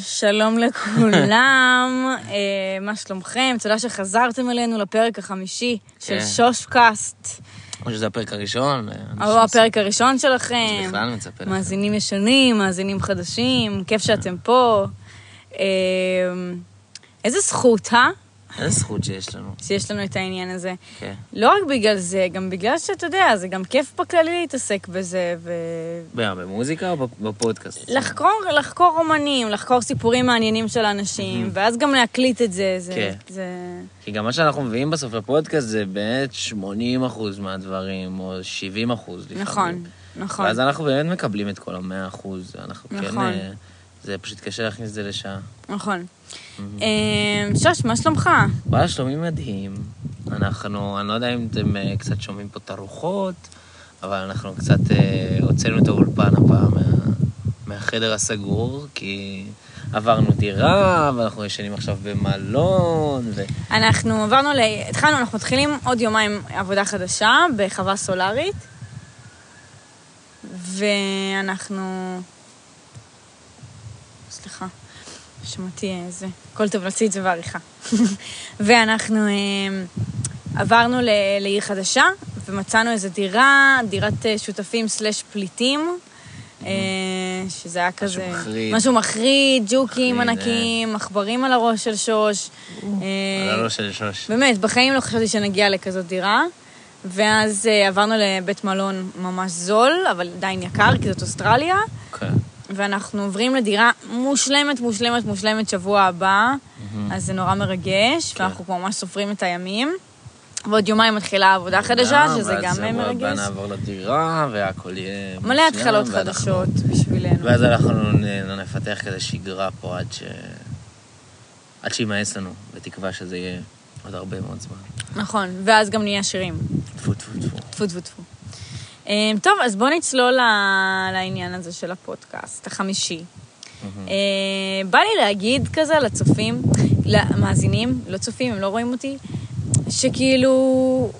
שלום לכולם, אה, מה שלומכם? תודה שחזרתם אלינו לפרק החמישי של כן. שושקאסט, או שזה הפרק הראשון. או הפרק הראשון שלכם. בכלל מצפה לכם. מאזינים ישנים, מאזינים חדשים, כיף שאתם פה. אה, איזה זכות, אה? איזה זכות שיש לנו. שיש לנו את העניין הזה. כן. לא רק בגלל זה, גם בגלל שאתה יודע, זה גם כיף בכללי להתעסק בזה, ו... במה, במוזיקה או בפודקאסט? לחקור, לחקור אומנים, לחקור סיפורים מעניינים של אנשים, ואז גם להקליט את זה, זה... כן. זה... כי גם מה שאנחנו מביאים בסוף לפודקאסט זה באמת 80 אחוז מהדברים, או 70 אחוז לפעמים. נכון, נכון. ואז אנחנו באמת מקבלים את כל ה-100 אחוז. אנחנו כן... נכון. אה, זה פשוט קשה להכניס את זה לשעה. נכון. אה, שוש, מה שלומך? וואלה, שלומי מדהים. אנחנו, אני לא יודע אם אתם אה, קצת שומעים פה את הרוחות, אבל אנחנו קצת אה, הוצאנו את האולפן הפעם מה, מהחדר הסגור, כי עברנו דירה, ואנחנו ישנים עכשיו במלון, ו... אנחנו עברנו ל... התחלנו, אנחנו מתחילים עוד יומיים עבודה חדשה בחווה סולארית, ואנחנו... סליחה, שמעתי איזה... הכל טוב, נוציא את זה בעריכה. ואנחנו אה, עברנו ל- לעיר חדשה, ומצאנו איזו דירה, דירת אה, שותפים סלש פליטים. אה, שזה היה כזה... מחריד. משהו מחריד, ג'וקים מחריד, ענקים, עכברים על הראש של שוש. אה, על הראש של שוש. באמת, בחיים לא חשבתי שנגיע לכזאת דירה. ואז אה, עברנו לבית מלון ממש זול, אבל עדיין יקר, כי זאת אוסטרליה. אוקיי. ואנחנו עוברים לדירה מושלמת, מושלמת, מושלמת שבוע הבא, אז זה נורא מרגש, כן. ואנחנו כבר ממש סופרים את הימים. ועוד יומיים מתחילה עבודה חדשה, שזה גם ואז הבא מרגש. נעבור לדירה, והכל יהיה... מלא התחלות חדשות בשבילנו. ואז אנחנו נ- נפתח כזה שגרה פה עד ש... עד שימאס לנו, בתקווה שזה יהיה עוד הרבה מאוד זמן. נכון, ואז גם נהיה עשירים. טפו טפו טפו. טפו טפו טפו. אמ, טוב, אז בואו נצלול לעניין הזה של הפודקאסט, החמישי. אה, בא לי להגיד כזה לצופים, למאזינים, לא צופים, הם לא רואים אותי, שכאילו,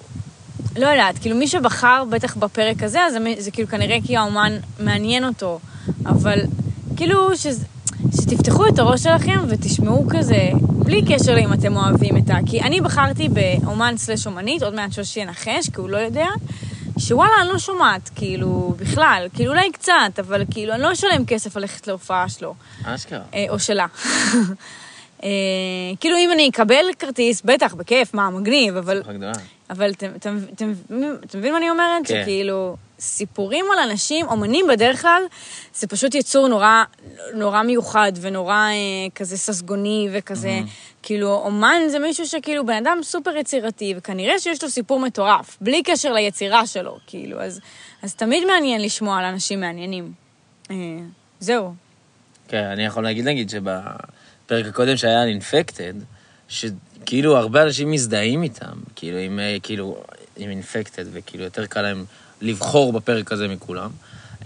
לא יודעת, כאילו מי שבחר בטח בפרק הזה, אז זה, זה כאילו כנראה כי האומן מעניין אותו, אבל כאילו ש, שתפתחו את הראש שלכם ותשמעו כזה, בלי קשר לאם אתם אוהבים את ה... כי אני בחרתי באומן סלש אומנית, עוד מעט שושי ינחש, כי הוא לא יודע, שוואלה, אני לא שומעת, כאילו, בכלל, כאילו אולי קצת, אבל כאילו, אני לא אשלם כסף ללכת להופעה שלו. אשכרה. אה, או שלה. אה, כאילו, אם אני אקבל כרטיס, בטח, בכיף, מה, מגניב, אבל, שמחה גדולה. אבל אתם, מבינים מה אני אומרת? כן. שכאילו, סיפורים על אנשים, אומנים בדרך כלל, זה פשוט יצור נורא, נורא מיוחד ונורא אה, כזה ססגוני וכזה, כאילו, אומן זה מישהו שכאילו, בן אדם סופר יצירתי, וכנראה שיש לו סיפור מטורף, בלי קשר ליצירה שלו, כאילו, אז, אז תמיד מעניין לשמוע על אנשים מעניינים. אה, זהו. כן, אני יכול להגיד, נגיד, שבפרק הקודם שהיה על אינפקטד, שכאילו הרבה אנשים מזדהים איתם, כאילו, עם, אה, כאילו, עם אינפקטד, וכאילו יותר קל להם לבחור בפרק הזה מכולם.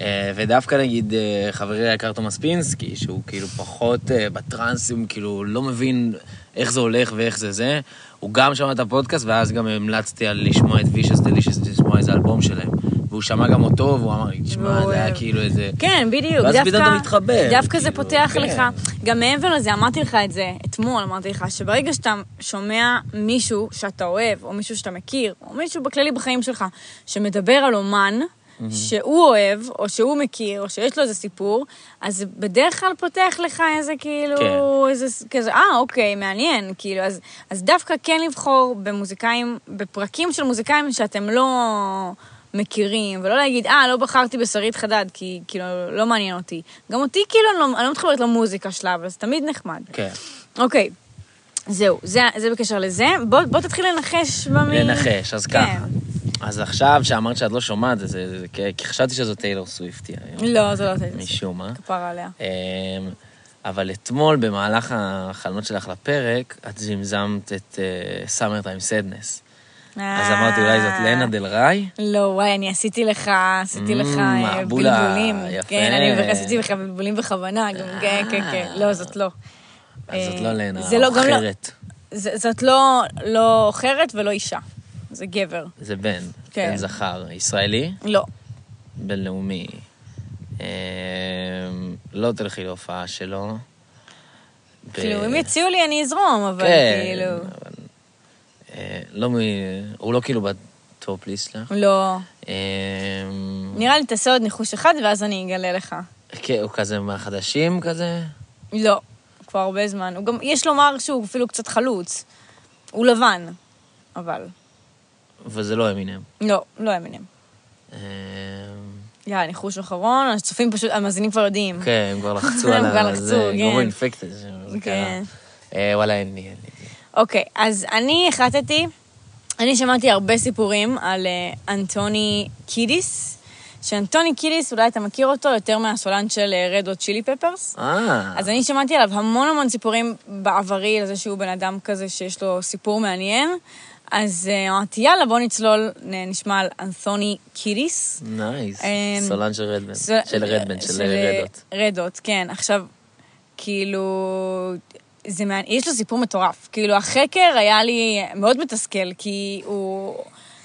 אה, ודווקא נגיד אה, חברי היקר תומאס פינסקי, שהוא כאילו פחות אה, בטרנסים, כאילו לא מבין איך זה הולך ואיך זה זה, הוא גם שמע את הפודקאסט, ואז גם המלצתי על לשמוע את וישס דלישס, לשמוע איזה אלבום שלהם. והוא שמע גם אותו, והוא אמר תשמע, זה היה. כאילו איזה... כן, בדיוק. ואז פתאום אתה מתחבר, דווקא זה פותח כן. לך, גם מעבר לזה, אמרתי לך את זה אתמול, אמרתי לך, שברגע שאתה שומע מישהו שאתה אוהב, או מישהו שאתה מכיר, או מישהו בכללי בחיים שלך, שמדבר על אומן, שהוא אוהב, או שהוא מכיר, או שיש לו איזה סיפור, אז בדרך כלל פותח לך איזה כאילו, כן. איזה כזה, אה, אוקיי, מעניין, כאילו, אז, אז דווקא כן לבחור במוזיקאים, בפרקים של מוזיקאים שאתם לא מכירים, ולא להגיד, אה, לא בחרתי בשרית חדד, כי כאילו, לא מעניין אותי. גם אותי, כאילו, אני לא, אני לא מתחברת למוזיקה שלה, אבל זה תמיד נחמד. כן. אוקיי, זהו, זה, זה בקשר לזה. בוא, בוא תתחיל לנחש במי... לנחש, אז כן. ככה. אז עכשיו, שאמרת שאת לא שומעת, זה, זה, זה, כי- חשבתי שזו טיילור סוויפטי היום, לא, זה לא תגיד. משום מה. כפרה עליה. אמ, אבל אתמול, במהלך החלומות שלך לפרק, את זמזמת את סאמר טיים סדנס. אז אמרתי, אולי זאת לנה דל ריי? לא, וואי, אני עשיתי לך, עשיתי לך Mm, אה, בלבולים. כן, אני עשיתי לך בלבולים בכוונה, גם, כן, כן, כן. לא, זאת לא. אז זאת אה, לא לנה, לא- לא-. ז- זאת לא לא אחרת ולא אישה. זה גבר. זה בן, כן. בן זכר. ישראלי? לא. בינלאומי. אמ, לא תלכי להופעה שלו. כאילו, אם יציעו לי אני אזרום, אבל כן, כאילו... אבל... אה, לא מ... הוא לא כאילו בטופ ליסט שלך. לא. אה, נראה לי תעשה עוד ניחוש אחד, ואז אני אגלה לך. כן, הוא כזה מהחדשים כזה? לא, כבר הרבה זמן. הוא גם, יש לומר שהוא אפילו קצת חלוץ. הוא לבן, אבל. וזה לא אמינם. לא, לא אמינם. אה, יאללה, ניחוש אחרון, הצופים פשוט, המאזינים כבר יודעים. כן, הם כבר לחצו הם על כבר. לחצו, כן. גורו אינפקטד. זה כן. אה, וואלה, אין לי, אין לי. אוקיי, אז אני החלטתי, אני שמעתי הרבה סיפורים על אה, אנטוני קידיס, שאנטוני קידיס, אולי אתה מכיר אותו יותר מהסולן של רד הוט צ'ילי פפרס. אה, אז אני שמעתי עליו המון המון סיפורים בעברי, על זה שהוא בן אדם כזה שיש לו סיפור מעניין. אז אה, אמרתי, יאללה, בוא נצלול, נשמע על אנתוני קידיס. Nice. אמ, סולן של רדבן. ס- של רדבן, של אה, רדות. רדות, כן. עכשיו, כאילו, זה מעניין, יש לו סיפור מטורף. כאילו, החקר היה לי מאוד מתסכל, כי הוא...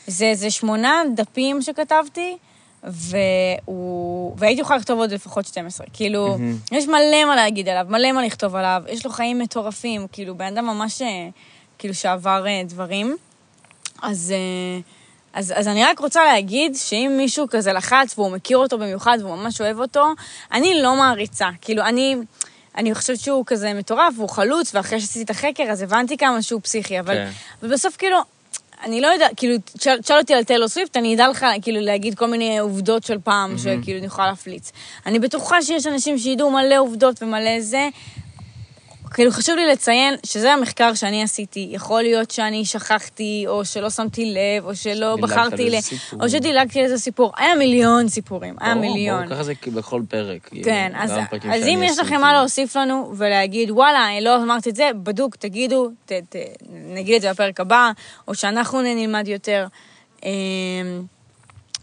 זה, זה שמונה דפים שכתבתי, והוא... והייתי יכולה לכתוב עוד לפחות 12. כאילו. יש מלא מה להגיד עליו, מלא מה לכתוב עליו, יש לו חיים מטורפים, כאילו, בן אדם ממש, אה, כאילו, שעבר דברים. אז, אה, אז, אז אני רק רוצה להגיד שאם מישהו כזה לחץ והוא מכיר אותו במיוחד והוא ממש אוהב אותו, אני לא מעריצה. כאילו, אני, אני חושבת שהוא כזה מטורף והוא חלוץ, ואחרי שעשיתי את החקר אז הבנתי כמה שהוא פסיכי, אבל, כן. אבל בסוף כאילו... אני לא יודעת, כאילו, תשאל תשאל אותי על טיילור סוויפט, אני אדע לך, כאילו, להגיד כל מיני עובדות של פעם, שכאילו, אני יכולה להפליץ. אני בטוחה שיש אנשים שידעו מלא עובדות ומלא זה. כאילו, חשוב לי לציין שזה המחקר שאני עשיתי. יכול להיות שאני שכחתי, או שלא שמתי לב, או שלא בחרתי ל... סיפור. או שדילגתי על איזה סיפור. היה מיליון סיפורים, היה מיליון. ברור, ככה זה בכל פרק. כן, כאילו, אז, הפרקים אז אם יש. לכם מה להוסיף לנו ולהגיד, וואלה, לא אמרתי את זה, בדוק, תגידו, ת, ת, נגיד את זה בפרק הבא, או שאנחנו נלמד יותר. אמ,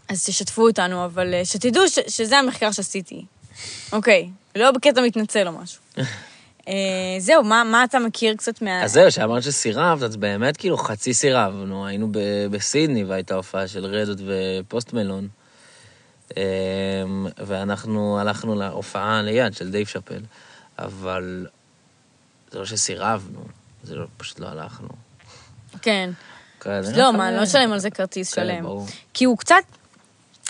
אז תשתפו אותנו, אבל אה, שתדעו ש, שזה המחקר שעשיתי. אוקיי, לא בקטע מתנצל או משהו. אה, זהו, מה, מה אתה מכיר קצת מה... אז זהו, שאמרת שסירבת, אז באמת כאילו חצי סירבנו. היינו ב- בסידני והייתה הופעה של רדות ופוסט מלון. אמ, ואנחנו הלכנו להופעה ליד של דייב שאפל. אבל זה לא שסירבנו, זה לא, פשוט לא הלכנו. כן. לא, אה, מה, לא אשלם על זה כרטיס כן, שלם. כי הוא קצת,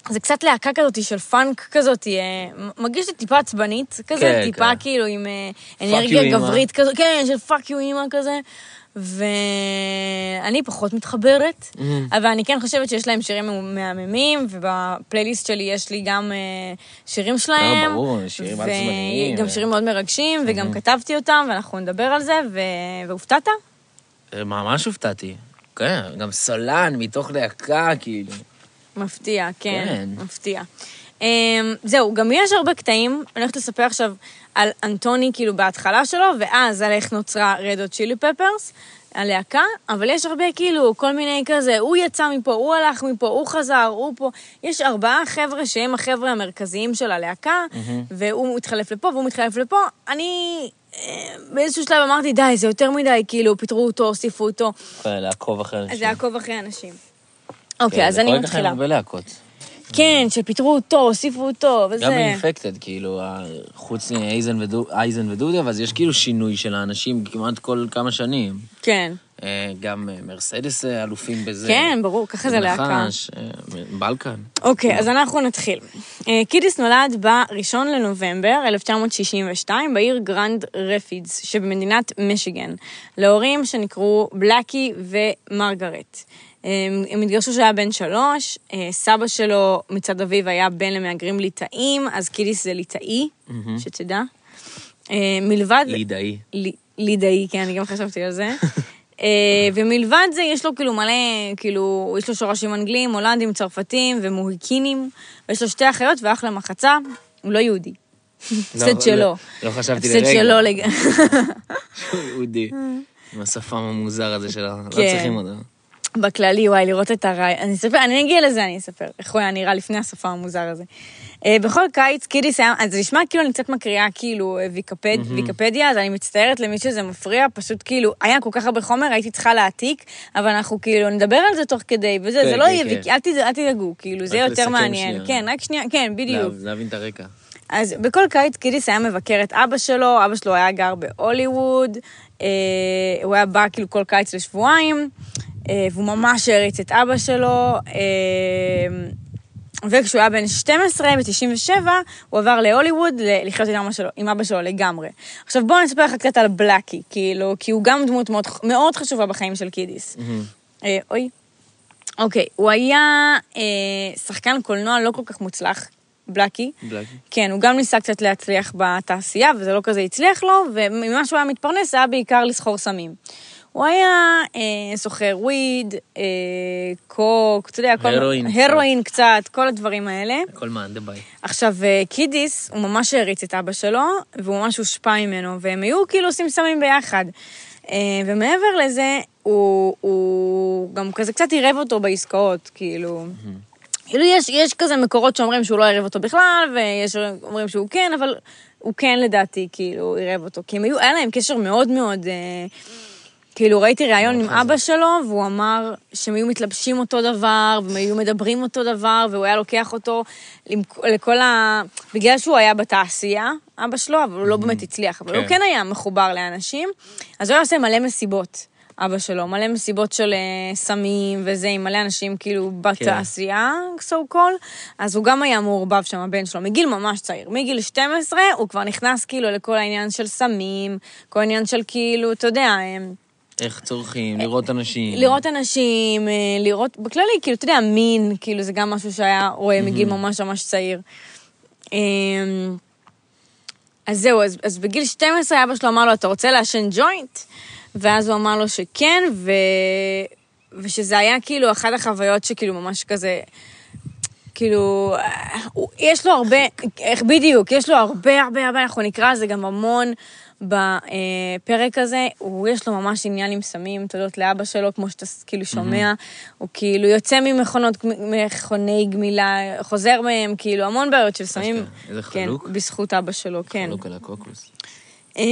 זה קצת להקה כזאת של פאנק כזאת, אה, מרגיש לי טיפה עצבנית כזה, כן, טיפה כן. כאילו עם אה, אנרגיה. גברית כזאת, כן, של fuck you אימא כזה. ואני פחות מתחברת, Mhm. אבל אני כן חושבת שיש להם שירים מהממים, ובפלייליסט שלי יש לי גם אה, שירים שלהם. לא, ברור, שירים על-זמניים. גם שירים מאוד מרגשים, וגם כתבתי אותם, ואנחנו נדבר על זה, ו- והופתעת? אה, ממש הופתעתי. כן, גם סולן מתוך להקה, כאילו. מפתיע, כן, כן. מפתיע. Um, זהו, גם יש הרבה קטעים, אני הולכת לספר עכשיו על אנטוני, כאילו, בהתחלה שלו, ואז על איך נוצרה רד או צ'ילי פפרס, הלהקה, אבל יש הרבה, כאילו, כל מיני כזה, הוא יצא מפה, הוא הלך מפה, הוא חזר, הוא פה. יש ארבעה חבר'ה שהם החבר'ה המרכזיים של הלהקה, והוא מתחלף לפה והוא מתחלף לפה. אני... אה, באיזשהו שלב אמרתי, די, זה יותר מדי, כאילו, פיטרו אותו, הוסיפו אותו. לעקוב אחרי אנשים. זה לעקוב אחרי אנשים. כן, אוקיי, אז זה אני מתחילה. הרבה להקות. כן, שפיטרו אותו, הוסיפו אותו, וזה... גם באינפקטד, כאילו, חוץ מאייזן ודו- אייזן ודודי, אבל יש כאילו שינוי של האנשים כמעט כל כמה שנים. כן. אה, גם אה, מרסדס אה, אלופים בזה. כן, ברור, ככה זה להקה. נחש, אה, בלקן. אוקיי, אז אנחנו נתחיל. אה, קידיס נולד ב-1 לנובמבר 1962 בעיר גרנד רפידס שבמדינת מישיגן, להורים שנקראו בלאקי ומרגרט. הם התגרשו כשהיה בן שלוש, אה, סבא שלו מצד אביו היה בן למהגרים ליטאים, אז קידיס זה ליטאי, שתדע. אה, מלבד... לידאי. לי- לידאי, כן, אני גם חשבתי על זה. אה, ומלבד זה, יש לו כאילו מלא, כאילו, יש לו שורשים אנגלים, הולנדים, צרפתים ומוהיקינים, ויש לו שתי אחיות ואח למחצה, הוא לא יהודי. הפסד לא, שלו. לא- לא חשבתי הפסד לרגע. שלו לג... שהוא יהודי. עם השפם המוזר הזה שלו. לא כן. צריכים אותו. בכללי, וואי, לראות את הרעי... אני אספר, אני אגיע לזה, אני אספר. איך הוא היה נראה לפני השפה המוזר הזה. אה, בכל קיץ, קידיס היה... אז זה נשמע כאילו אני קצת מקריאה כאילו אה, ויקפד, ויקיפדיה, אז אני מצטערת למי שזה מפריע, פשוט כאילו, היה כל כך הרבה חומר, הייתי צריכה להעתיק, אבל אנחנו כאילו נדבר על זה תוך כדי, וזה, כן, זה לא כן, יהיה, כן. ויקי- אל תד- אל תדאגו, כאילו, זה יהיה יותר מעניין. שנייה. כן, רק שנייה, כן, בדיוק. לה- להבין את הרקע. אז בכל קיץ קידיס היה מבקר את אבא שלו, אבא שלו היה גר בהוליווד, אה, הוא היה בא כאילו כל קיץ לשבועיים, והוא ממש העריץ את אבא שלו. אה, וכשהוא היה בן 12, ב-97, הוא עבר להוליווד לחיות עם אבא שלו, עם אבא שלו לגמרי. עכשיו בואו נספר לך קצת על בלאקי, כאילו, כי הוא גם דמות מאוד, מאוד חשובה בחיים של קידיס. אה, אוי. אוקיי, הוא היה אה, שחקן קולנוע לא כל כך מוצלח, בלאקי. בלאקי. כן, הוא גם ניסה קצת להצליח בתעשייה, וזה לא כזה הצליח לו, וממה שהוא היה מתפרנס היה בעיקר לסחור סמים. הוא היה אה, סוחר וויד, אה, קוק, אתה יודע, כל... הרואין. הרואין קצת, כל הדברים האלה. הכל מאן דביי. עכשיו, אה, קידיס, הוא ממש העריץ את אבא שלו, והוא ממש הושפע ממנו, והם היו כאילו עושים סמים ביחד. אה, ומעבר לזה, הוא, הוא גם כזה קצת עירב אותו בעסקאות, כאילו... כאילו, יש, יש כזה מקורות שאומרים שהוא לא עירב אותו בכלל, ויש אומרים שהוא כן, אבל הוא כן לדעתי, כאילו, עירב אותו. כי הם היו, היה להם קשר מאוד מאוד... אה, כאילו, ראיתי ראיון עם מאוד חזק. אבא שלו, והוא אמר שהם היו מתלבשים אותו דבר, והם היו מדברים אותו דבר, והוא היה לוקח אותו לכל ה... בגלל שהוא היה בתעשייה, אבא שלו, אבל הוא לא באמת הצליח, אבל הוא כן. כן היה מחובר לאנשים, אז הוא היה עושה מלא מסיבות, אבא שלו, מלא מסיבות של אה, סמים וזה, עם מלא אנשים כאילו בתעשייה, so called, אז הוא גם היה מעורבב שם, הבן שלו, מגיל ממש צעיר. מגיל 12 הוא כבר נכנס כאילו לכל העניין של סמים, כל העניין של כאילו, אתה יודע, הם... איך צורכים, לראות אנשים. לראות אנשים, אה, לראות, בכללי, כאילו, אתה יודע, מין, כאילו, זה גם משהו שהיה רואה מגיל ממש ממש צעיר. אמ, אז זהו, אז, אז בגיל 12 אבא שלו אמר לו, אתה רוצה לעשן ג'וינט? ואז הוא אמר לו שכן, ו... ושזה היה כאילו אחת החוויות שכאילו ממש כזה... כאילו, אה, יש לו הרבה, איך בדיוק, יש לו הרבה הרבה הרבה, אנחנו נקרא על זה גם המון בפרק הזה, הוא, יש לו ממש עניין עם סמים, תודות לאבא שלו, כמו שאתה כאילו שומע, הוא כאילו יוצא ממכונות, מכוני גמילה, חוזר מהם, כאילו המון בעיות של סמים. איזה כן, חלוק. בזכות אבא שלו, כן. חלוק על הקוקוס. אמ,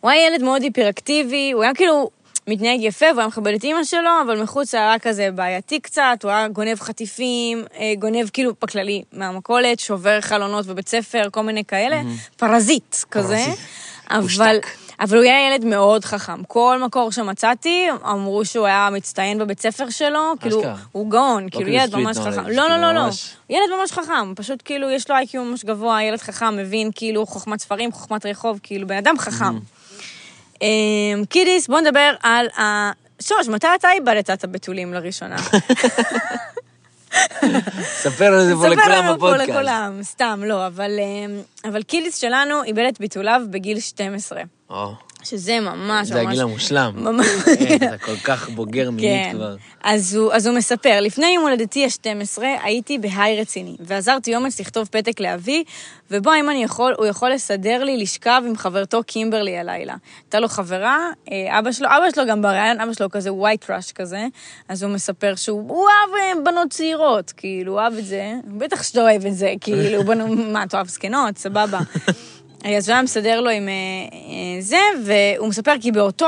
הוא היה ילד מאוד היפראקטיבי, הוא היה כאילו מתנהג יפה, והוא היה מכבד את אימא שלו, אבל מחוץ היה כזה בעייתי קצת, הוא היה גונב חטיפים, אה, גונב כאילו בכללי מהמכולת, שובר חלונות בבית ספר, כל מיני כאלה, פרזיט כזה. פרזיט. אבל. אבל הוא היה ילד מאוד חכם. כל מקור שמצאתי, אמרו שהוא היה מצטיין בבית ספר שלו, כאילו. הוא גאון, כאילו כאילו ילד ממש knowledge, חכם. כאילו לא, לא, לא, לא. ממש- ילד ממש חכם, פשוט כאילו יש לו IQ ממש גבוה, ילד חכם, מבין כאילו חוכמת ספרים, חוכמת רחוב, כאילו בן אדם חכם. אמ, קידיס, בוא נדבר על ה... שוש, מתי אתה איבדת את הבתולים לראשונה? ספר לנו את זה פה ספר לכולם לנו פה בפודקאסט. לכולם, סתם, לא, אבל, אמ, אבל קידיס שלנו איבד את ביטוליו בגיל 12, או, שזה ממש זה ממש... הגיל המושלם. ממש... כן, אתה כל כך בוגר מינית כן. כבר. אז הוא, אז הוא מספר, לפני יום הולדתי ה-12 הייתי בהיי רציני, ועזרתי אומץ לכתוב פתק לאבי, ובו אם אני יכול, הוא יכול לסדר לי לשכב עם חברתו קימברלי הלילה. הייתה לו חברה, אה, אבא שלו, אבא שלו גם בריאיון, אבא שלו כזה ווייט ראש כזה, אז הוא מספר שהוא הוא אהב אה, בנות צעירות, כאילו, הוא אהב את זה, בטח שאתה אוהב את זה, כאילו, בנו, מה, אתה אוהב זקנות? סבבה. היה מסדר לו עם אה, אה, זה, והוא מספר כי באותו,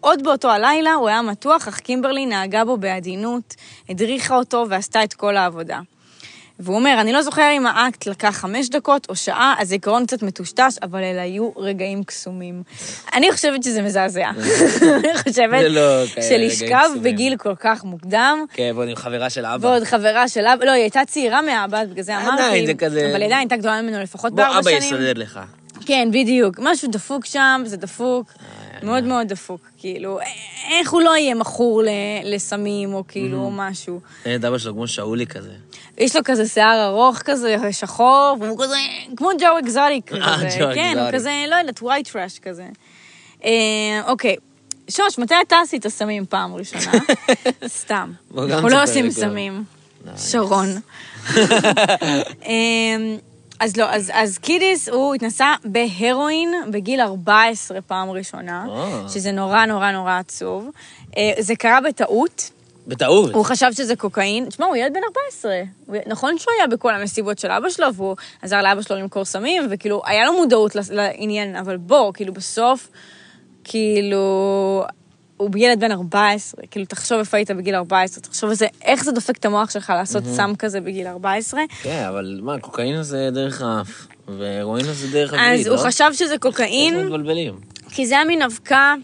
עוד באותו הלילה הוא היה מתוח, אך קימברלי נהגה בו בעדינות, הדריכה אותו ועשתה את כל העבודה. והוא אומר, אני לא זוכר אם האקט לקח חמש דקות או שעה, הזיכרון קצת מטושטש, אבל אלה היו רגעים קסומים. אני חושבת שזה מזעזע. אני חושבת לא שלשכב. בגיל כל כך מוקדם, כן, ועוד עם חברה של אבא. ועוד חברה של אבא, לא, היא הייתה צעירה מאבא, בגלל זה אמרתי. עדיין, זה כזה- אבל היא עדיין הייתה גדולה ממנו לפחות בוא, בארבע אבא שנים. יסדר לך. כן, בדיוק. משהו דפוק שם, זה דפוק. מאוד מאוד דפוק. כאילו, איך הוא לא יהיה מכור לסמים, או כאילו, או משהו. אין את אבא שלו כמו שאולי כזה. יש לו כזה שיער ארוך כזה, שחור, והוא כזה, כמו ג'ו אקזוטיק אה, כזה. כן, הוא. כזה, לא יודעת, white trash כזה. אה, אוקיי. שוש, מתי אתה עשית סמים פעם ראשונה? סתם. אנחנו לא עושים. סמים. שרון. אז לא, אז, אז קידיס, הוא התנסה בהרואין בגיל 14 פעם ראשונה, אה. שזה נורא נורא נורא עצוב. אה, זה קרה בטעות, בטעות. הוא חשב שזה קוקאין. תשמע, הוא ילד בן 14. הוא- נכון שהוא היה בכל המסיבות של אבא שלו, והוא עזר לאבא שלו למכור סמים, וכאילו, היה לו מודעות לעניין, אבל בוא, כאילו, בסוף, כאילו... הוא בילד בן 14, כאילו, תחשוב איפה היית בגיל 14, תחשוב איזה, איך זה דופק את המוח שלך לעשות סם כזה בגיל 14. כן, אבל מה, קוקאין זה דרך האף, והרואין זה דרך אז לא? הוא חשב שזה קוקאין? כי זה היה מין אבקה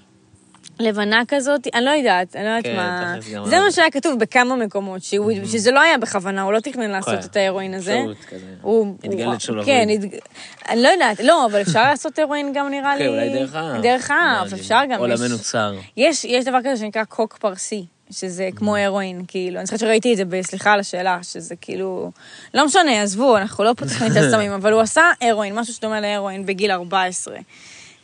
לבנה כזאת, אני לא יודעת, אני לא יודעת כן, מה... זה. מה שהיה כתוב בכמה מקומות, שהוא- שזה לא היה בכוונה, הוא לא תכנן לעשות כן. את ההרואין הזה. טעות כזה. הוא... התגלת הוא- כן. התג- אני לא יודעת, לא, אבל אפשר לעשות הרואין גם נראה לי... כן, אולי דרך האף. דרך האף. אפשר גם. או יש- למנוצר. יש, יש דבר כזה שנקרא קוק פרסי, שזה כמו הרואין, כאילו, אני זוכרת שראיתי את זה, סליחה על השאלה, שזה כאילו... לא משנה, עזבו, אנחנו לא פותחים את הסמים, אבל הוא עשה הרואין, משהו שדומה להרואין בגיל 14.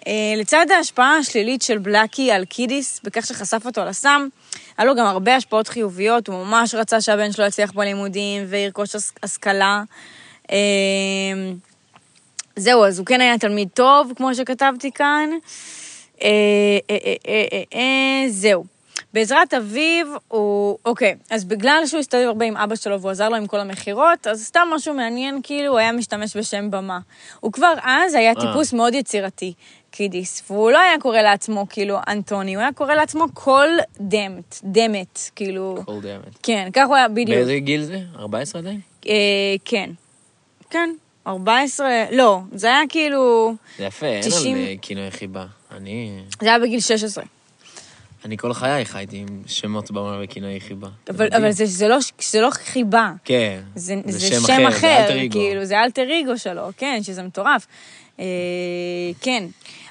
Uh, לצד ההשפעה השלילית של בלאקי על קידיס, בכך שחשף אותו לסם, היה לו גם הרבה השפעות חיוביות, הוא ממש רצה שהבן שלו יצליח בלימודים וירכוש הש- השכלה. Uh, זהו, אז הוא כן היה תלמיד טוב, כמו שכתבתי כאן. אה, אה, אה, אה, אה, אה, זהו. בעזרת אביו, הוא... אוקיי, אז בגלל שהוא הסתובב הרבה עם אבא שלו והוא עזר לו עם כל המכירות, אז סתם משהו מעניין, כאילו, הוא היה משתמש בשם במה. הוא כבר אז היה טיפוס מאוד יצירתי, קידיס, והוא לא היה קורא לעצמו, כאילו, אנטוני, הוא היה קורא לעצמו כל דמת, דמת, כאילו... כל דמת. כן, כך הוא היה בדיוק. באיזה גיל זה? 14 עדיין? אה, כן. כן, 14, לא, זה היה כאילו... זה יפה, אין 90 על אה, כינוי חיבה. אני... זה היה בגיל 16. אני כל חיי חייתי עם שמות במה וכינוי חיבה. אבל. אבל זה, זה, לא, זה לא חיבה. כן. זה, זה, שם שם אחר, זה אחר, אגו. כאילו, זה אלטר אגו שלו, כן, שזה מטורף. אה, כן.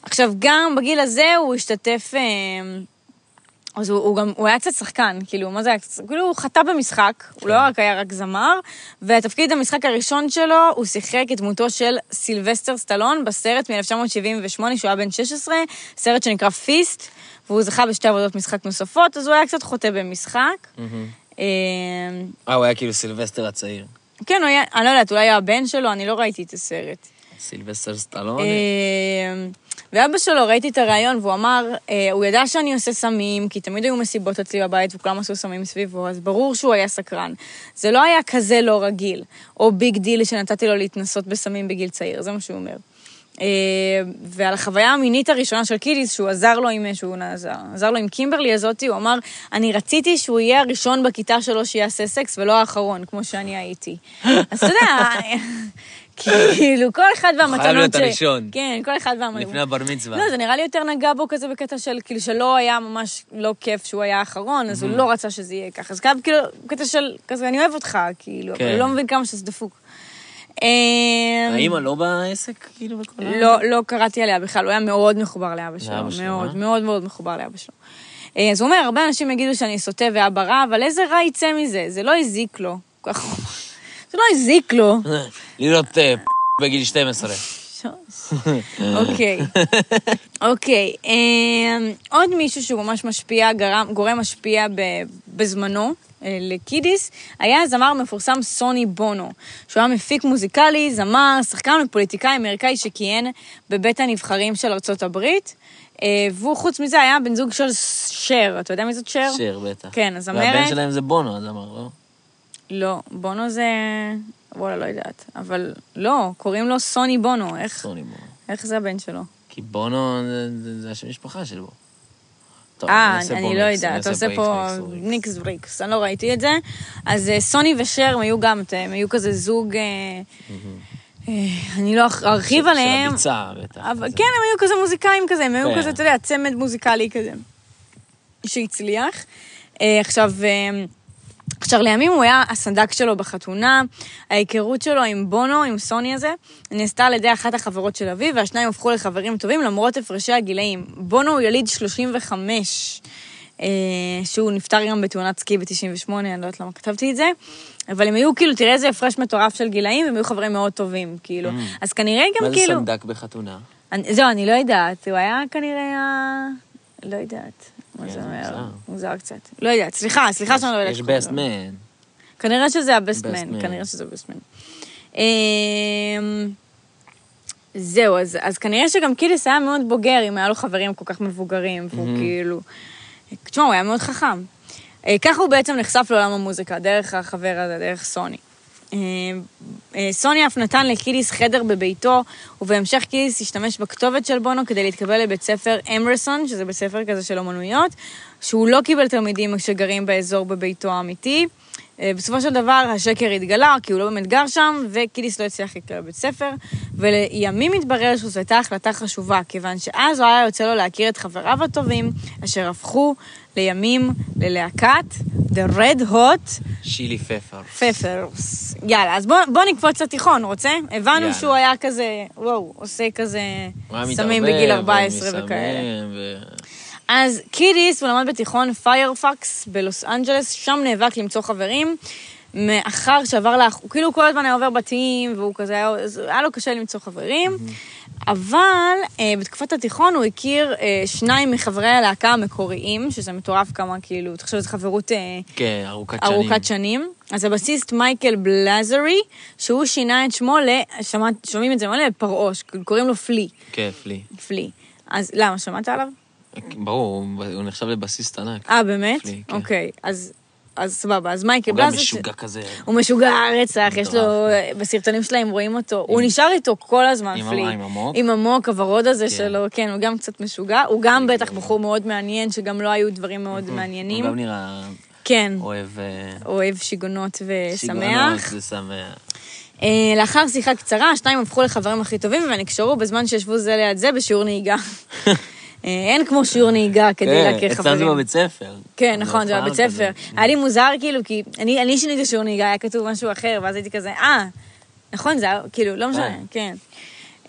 עכשיו, גם בגיל הזה הוא השתתף, אה, אז הוא, הוא גם, הוא היה קצת שחקן, כאילו, מה זה היה קצת, כאילו, הוא חטא במשחק, הוא לא רק היה רק זמר, והתפקיד המשחק הראשון שלו, הוא שיחק את דמותו של סילבסטר סטלון בסרט מ-1978, שהוא היה בן 16, סרט שנקרא פיסט, והוא זכה בשתי עבודות משחק נוספות, אז הוא היה קצת חוטא במשחק. אה, אה, הוא היה כאילו סילבסטר הצעיר. כן, הוא היה, אני לא יודעת, אולי הבן שלו, אני לא ראיתי את הסרט. סילבסטר סטלון? אה, ואבא שלו, ראיתי את הריאיון, והוא אמר, אה, הוא ידע שאני עושה סמים, כי תמיד היו מסיבות אצלי בבית וכולם עשו סמים סביבו, אז ברור שהוא היה סקרן. זה לא היה כזה לא רגיל, או big deal שנתתי לו להתנסות בסמים בגיל צעיר, זה מה שהוא אומר. אה, ועל החוויה המינית הראשונה של קידיס, שהוא עזר לו עם, שהוא עזר, עזר לו עם קימברלי הזאתי, הוא אמר, אני רציתי שהוא יהיה הראשון בכיתה שלו שיעשה סקס, ולא האחרון, כמו שאני הייתי. אז אתה יודע, כאילו, כל אחד והמתנות חייב להיות הראשון. כן, כל אחד והמתנות. לפני הבר מצווה. לא, זה נראה לי יותר נגע בו כזה בקטע של, כאילו, שלא היה ממש לא כיף שהוא היה האחרון, אז הוא לא רצה שזה יהיה ככה. אז כאילו, קטע של, כזה, אני אוהב אותך, כאילו, אבל כן. הוא לא מבין כמה שזה דפוק. אמ, האמא לא בעסק, כאילו, בכל ה... לא, לא קראתי עליה בכלל, הוא היה מאוד מחובר לאבא שלו. לאבא שלו, מאוד, אה? מאוד מאוד מחובר לאבא שלו. אה, אז הוא אומר, הרבה אנשים יגידו שאני סוטה ואבא רע, אבל איזה רע יצא מזה? זה לא הזיק לו. זה לא הזיק לו. להיות אה, בגיל 12. אוקיי. אוקיי. אמ, עוד מישהו שהוא ממש משפיע, גורם משפיע בזמנו. אה, לקידיס, היה הזמר המפורסם סוני בונו, שהוא היה מפיק מוזיקלי, זמר, שחקן ופוליטיקאי אמריקאי שכיהן בבית הנבחרים של ארצות הברית, אה, והוא חוץ מזה היה בן זוג של שר, אתה יודע מי זאת שר? שר, בטח. כן, הזמרת. והבן שלהם זה בונו, אז אמר, לא? לא, בונו זה... וואלה, לא יודעת. אבל לא, קוראים לו סוני בונו, איך, סוני בונו. איך זה הבן שלו? כי בונו זה- זה זה השם משפחה של בו. טוב, אה, פה אני לא יודעת, אתה עושה פה. ניקס בריקס, אני לא ראיתי את זה. אז אה, סוני ושר היו גם, הם היו כזה זוג, אה, אה, אני לא ארחיב עליהם, של הביצה, בטח. כן, הם היו כזה מוזיקאים כזה, הם היו כן. כזה, אתה יודע, צמד מוזיקלי כזה, שהצליח. אה, עכשיו, אה, עכשיו, לימים הוא היה הסנדק שלו בחתונה, ההיכרות שלו עם בונו, עם סוני הזה, נעשתה על ידי אחת החברות של אביו, והשניים הפכו לחברים טובים למרות הפרשי הגילאים. בונו הוא יליד 35, אה, שהוא נפטר גם בתאונת סקי ב-98, אני לא יודעת למה כתבתי את זה, אבל הם היו כאילו, תראה איזה הפרש מטורף של גילאים, הם היו חברים מאוד טובים, כאילו. אז כנראה גם מה זה כאילו... סנדק בחתונה? אני, זהו, אני לא יודעת, הוא היה כנראה. לא יודעת. מה כן, זה זה אומר? מוזר. קצת. לא יודעת, סליחה, סליחה שאני לא יודעת. יש לו. מן. כנראה שזה הבסט Best מן, man. כנראה שזה הבסט מן. אמ, זהו, אז, אז כנראה שגם קיליס היה מאוד בוגר, אם היה לו חברים כל כך מבוגרים, והוא כאילו... תשמע, הוא היה מאוד חכם. אה, ככה הוא בעצם נחשף לעולם המוזיקה, דרך החבר הזה, דרך סוני. אה, אה, סוני אף נתן לקידיס חדר בביתו, ובהמשך קידיס השתמש בכתובת של בונו כדי להתקבל לבית ספר אמרסון, שזה בית ספר כזה של אומנויות, שהוא לא קיבל תלמידים שגרים באזור בביתו האמיתי. אה, בסופו של דבר השקר התגלה, כי הוא לא באמת גר שם, וקידיס לא הצליח להיקרא לבית ספר, ולימים התברר שזו הייתה החלטה חשובה, כיוון שאז הוא היה יוצא לו להכיר את חבריו הטובים, אשר הפכו לימים ללהקת The Red Hot Chili Pepper. Peppers. יאללה, אז בוא, בוא נקפוץ לתיכון, רוצה? הבנו יאללה. שהוא היה כזה, וואו, עושה כזה סמים בגיל 14 ומסומם, וכאלה. ו- אז קידיס, הוא למד בתיכון פיירפקס בלוס אנג'לס, שם נאבק למצוא חברים, מאחר שעבר לאח... הוא כאילו כל הזמן היה עובר בתים, והוא כזה, היה, אז היה לו קשה למצוא חברים, אבל אה, בתקופת התיכון הוא הכיר אה, שניים מחברי הלהקה המקוריים, שזה מטורף כמה, כאילו, תחשוב, זו חברות אה, כן, ארוכת שנים. ארוכת שנים. אז הבסיסט מייקל בלאזרי, שהוא שינה את שמו ל... שומעים את זה מלא? פרעוש, קוראים לו פלי. כיף לי. פלי. אז למה, שמעת עליו? ברור, הוא נחשב לבסיסט ענק. אה, באמת? פלי, כן. אוקיי, אז, אז סבבה. אז מייקל הוא גם. משוגע כזה. הוא משוגע רצח, יש לו... בסרטונים שלהם רואים אותו. הוא נשאר איתו כל הזמן, עם פלי. עם המוק? עם המוק, הוורוד הזה כן. שלו, כן, הוא גם קצת משוגע. הוא גם בטח בחור מאוד מעניין, שגם לא היו דברים מאוד מעניינים. הוא גם נראה כן, אוהב... אה, אוהב שיגעונות שיגעונות ושמח. ושמח. אה, לאחר שיחה קצרה, השניים הפכו לחברים הכי טובים ונקשרו בזמן שישבו זה ליד זה בשיעור נהיגה. אה, אין כמו שיעור נהיגה כדי כן, להכיר אצלנו זה חברים. בבית ספר. כן, נכון, זה בבית ספר. היה לי מוזר, כאילו, כי אני אני שיניתי שיעור נהיגה, היה כתוב משהו אחר, ואז הייתי כזה, אה, נכון, זה היה, כאילו, לא משנה, כן. כן.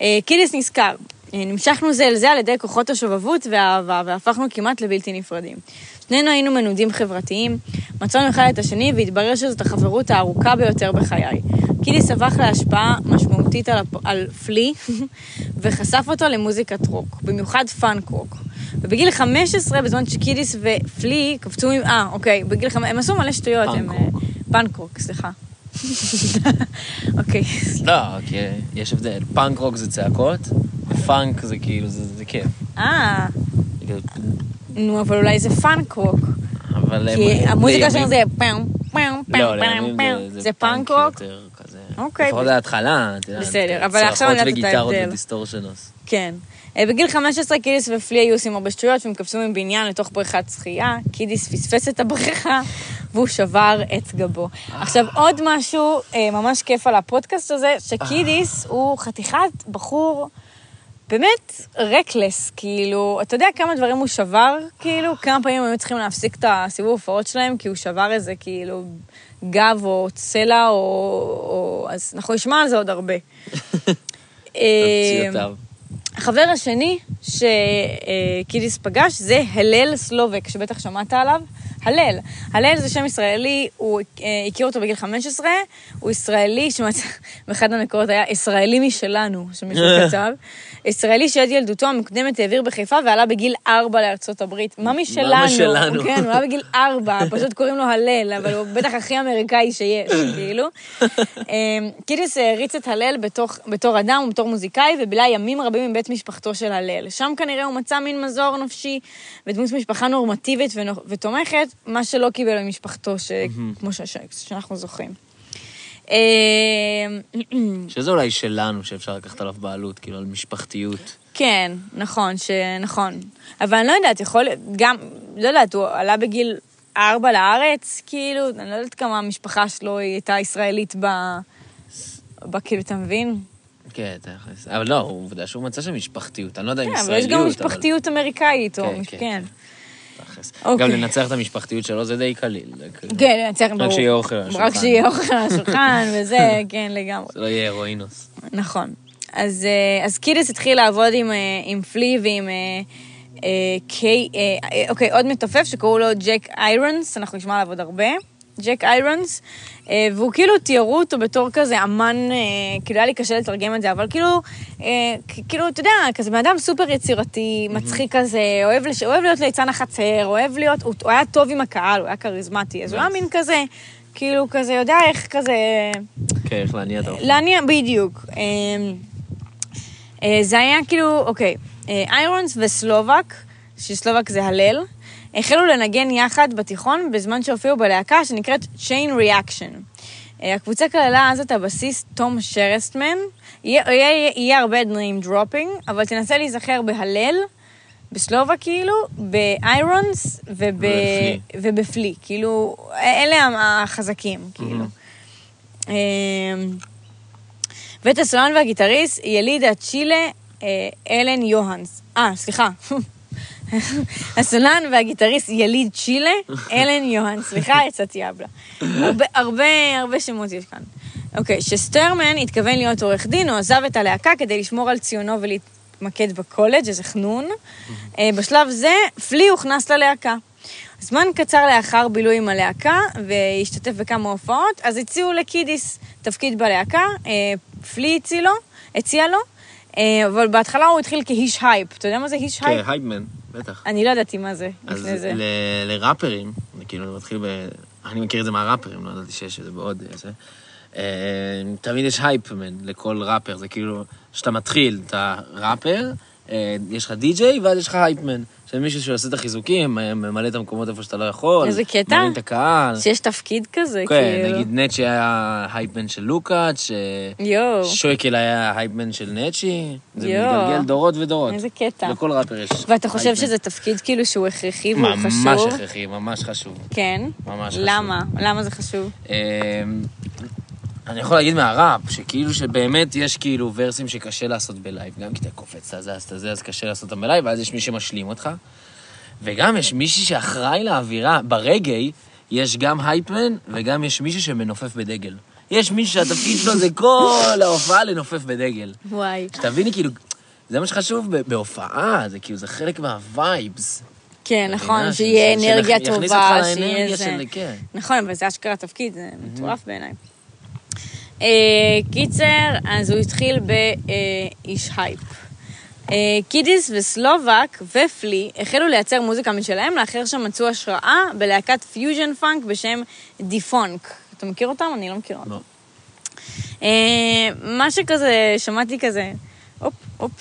אה, קידיס נזכר. אה, נמשכנו זה אל זה על ידי כוחות השובבות והאהבה, והפכנו כמעט לבלתי נפרדים. שנינו היינו מנודים חברתיים, מצאנו אחד את השני, והתברר שזאת החברות הארוכה ביותר בחיי. קידיס הפך להשפעה משמעותית על, הפ... על פלי, וחשף אותו למוזיקת רוק, במיוחד פאנק רוק. ובגיל 15, בזמן שקידיס ופלי קפצו עם... אה, אוקיי, בגיל 15, הם עשו מלא שטויות, הם... פאנק רוק. אה, פאנק רוק, סליחה. אוקיי. לא, כי יש הבדל. פאנק רוק זה צעקות, ופאנק זה כאילו, זה זה כיף. אה, נו, אבל אולי זה פאנק רוק. אבל... כי המוזיקה שלנו זה פעם, פעם, פעם, לימים פעם, זה- זה אוקיי. לפחות להתחלה, את יודעת. בסדר, אבל עכשיו אני יודעת את צרחות ההבדל. וגיטרות ו distortions. כן. אה, בגיל 15 קידיס ופלי היו עושים הרבה שטויות והם קפצו מבניין לתוך בריכת שחייה. קידיס פספס את הבריכה והוא שבר את גבו. עכשיו, עוד משהו אה, ממש כיף על הפודקאסט הזה, שקידיס הוא חתיכת בחור באמת רקלס, כאילו, אתה יודע כמה דברים הוא שבר, כאילו, כמה פעמים היו צריכים להפסיק את הסיבוב הופעות שלהם, כי הוא שבר איזה, כאילו, גב או צלע, או... או... אז אנחנו נשמע על זה עוד הרבה. אה. החבר השני שקידיס פגש זה הלל סלובק, שבטח שמעת עליו. הלל. הלל זה שם ישראלי, הוא אה, הכיר אותו בגיל 15, הוא ישראלי, שמצא, באחד המקורות היה ישראלי משלנו, שמישהו כתב. ישראלי שעד ילדותו המוקדמת העביר בחיפה ועלה בגיל 4 לארצות הברית. מה משלנו? משלנו? כן, הוא היה בגיל 4, פשוט קוראים לו הלל, אבל הוא בטח הכי אמריקאי שיש, כאילו. אמ, קידיס העריץ את הלל בתוך, בתור אדם ובתור מוזיקאי, ובילה ימים רבים מבית משפחתו של הלל. שם כנראה הוא מצא מין מזור נפשי ודמות משפחה נורמטיבית ונו- ותומכת, מה שלא קיבל ממשפחתו, ש... כמו ש... ש... שאנחנו זוכרים. אמ, שזה אולי שלנו, שאפשר לקחת עליו בעלות, כאילו, על משפחתיות. כן, נכון, שנכון. אבל אני לא יודעת, יכול להיות, גם, לא יודעת, הוא עלה בגיל ארבע לארץ, כאילו, אני לא יודעת כמה המשפחה שלו היא הייתה ישראלית ב... ב... כאילו, אתה מבין? כן, תכלס. אבל לא, עובדה שהוא מצא שם משפחתיות. אני לא יודע אם כן, אבל ישראליות, יש גם משפחתיות אמריקאית, או... כן, תכלס. אוקיי. גם לנצח את המשפחתיות שלו זה די קליל. כאילו- כן, צריך, ברור. שיהיה אוכל על רק השולחן. שיהיה אוכל על השולחן, וזה, כן, לגמרי. זה לא יהיה הרואינוס. נכון. אז, אה, אז קידיס התחיל לעבוד עם, אה, עם פלי ועם אה, קיי, אוקיי, עוד מתופף שקראו לו ג'ק איירונס, אנחנו נשמע עליו עוד הרבה. ג'ק איירונס, אה, והוא כאילו תיארו אותו בתור כזה אמן, אה, כאילו היה לי קשה לתרגם את זה, אבל כאילו, אה, כאילו, אתה יודע, כזה בן אדם סופר יצירתי, מצחיק כזה, אוהב, לש... אוהב להיות ליצן החצר, אוהב להיות, הוא, הוא היה טוב עם הקהל, הוא היה כריזמטי, אז הוא היה מין כזה, כאילו, כזה, יודע איך כזה... כן, איך להניע את האוכל. להניע, בדיוק. זה היה כאילו, אוקיי, איירונס וסלובק, שסלובק זה הלל, החלו לנגן יחד בתיכון בזמן שהופיעו בלהקה שנקראת Chain Reaction. אה, הקבוצה כללה אז את הבסיס תום סטרסמן. יהיה, יהיה, יהיה הרבה name dropping, אבל תנסה להיזכר בהלל, בסלובק כאילו, באיירונס וב... ובפלי. כאילו, אלה החזקים, כאילו. אמ, ואת הסולן והגיטריסט יליד הצ'ילה אה, אלן יוהנס. אה, סליחה. הסולן והגיטריסט יליד צ'ילה, אלן יוהנס. סליחה, יצאתי אבלה. הרבה, הרבה, שמות יש כאן. אוקיי, שסטרמן התכוון להיות עורך דין, הוא עזב את הלהקה כדי לשמור על ציונו ולהתמקד בקולג', איזה חנון. אה, בשלב זה, פלי הוכנס ללהקה. זמן קצר לאחר בילוי עם הלהקה, והשתתף בכמה הופעות, אז הציעו לקידיס תפקיד בלהקה, אה, פלי הציע לו, אה, אבל בהתחלה הוא התחיל כאיש הייפ. אתה יודע מה זה איש הייפ? כן, hype man, בטח. אני לא ידעתי מה זה אז לפני זה. ל- לראפרים, זה כאילו, זה מתחיל ב... אני מכיר את זה מהראפרים, לא ידעתי שיש את זה בעוד איזה. אה, תמיד יש hype man לכל ראפר, זה כאילו, כשאתה מתחיל, אתה ראפר, אה, יש לך די-ג'יי, ואז יש לך hype man. שזה מישהו שעושה את החיזוקים, אה, ממלא את המקומות איפה שאתה לא יכול. איזה קטע. מרים את הקהל. שיש תפקיד כזה, כן, כאילו. נגיד נצ'י היה hype man של לוקאץ', יואו, שויקל היה hype man של נצ'י. זה יואו. מתגלגל דורות ודורות. איזה קטע. לכל ראפר יש ואתה חושב hype man. שזה תפקיד כאילו שהוא הכרחי והוא חשוב? ממש הכרחי, ממש חשוב. כן. ממש חשוב. למה? למה זה חשוב? אני יכול להגיד מהראפ, שכאילו שבאמת יש כאילו ורסים שקשה לעשות בלייב, גם כי אתה קופץ, אתה זה, אז אתה זה, אז קשה לעשות אותם בלייב, ואז יש מי שמשלים אותך. וגם יש מישהי שאחראי לאווירה, ברגאיי, יש גם hype man, וגם יש מישהו שמנופף בדגל. יש מישהו שהתפקיד שלו זה כל ההופעה לנופף בדגל. וואי. שתביני, כאילו, זה מה שחשוב בהופעה, זה כאילו, זה חלק מה vibes. כן, נכון? שיהיה אנרגיה טובה, שיהיה זה... כן. נכון, אבל זה אשכרה תפקיד, זה מטורף בעיניי. אה, קיצר, אז הוא התחיל באיש הייפ. אה, קידיס וסלובק ופלי החלו לייצר מוזיקה משלהם לאחר שמצאו השראה בלהקת פיוז'ן פאנק בשם Defunkt. אתה מכיר אותם? אני לא מכירה אותם. לא. אה, מה שכזה, שמעתי כזה, הופ, הופ,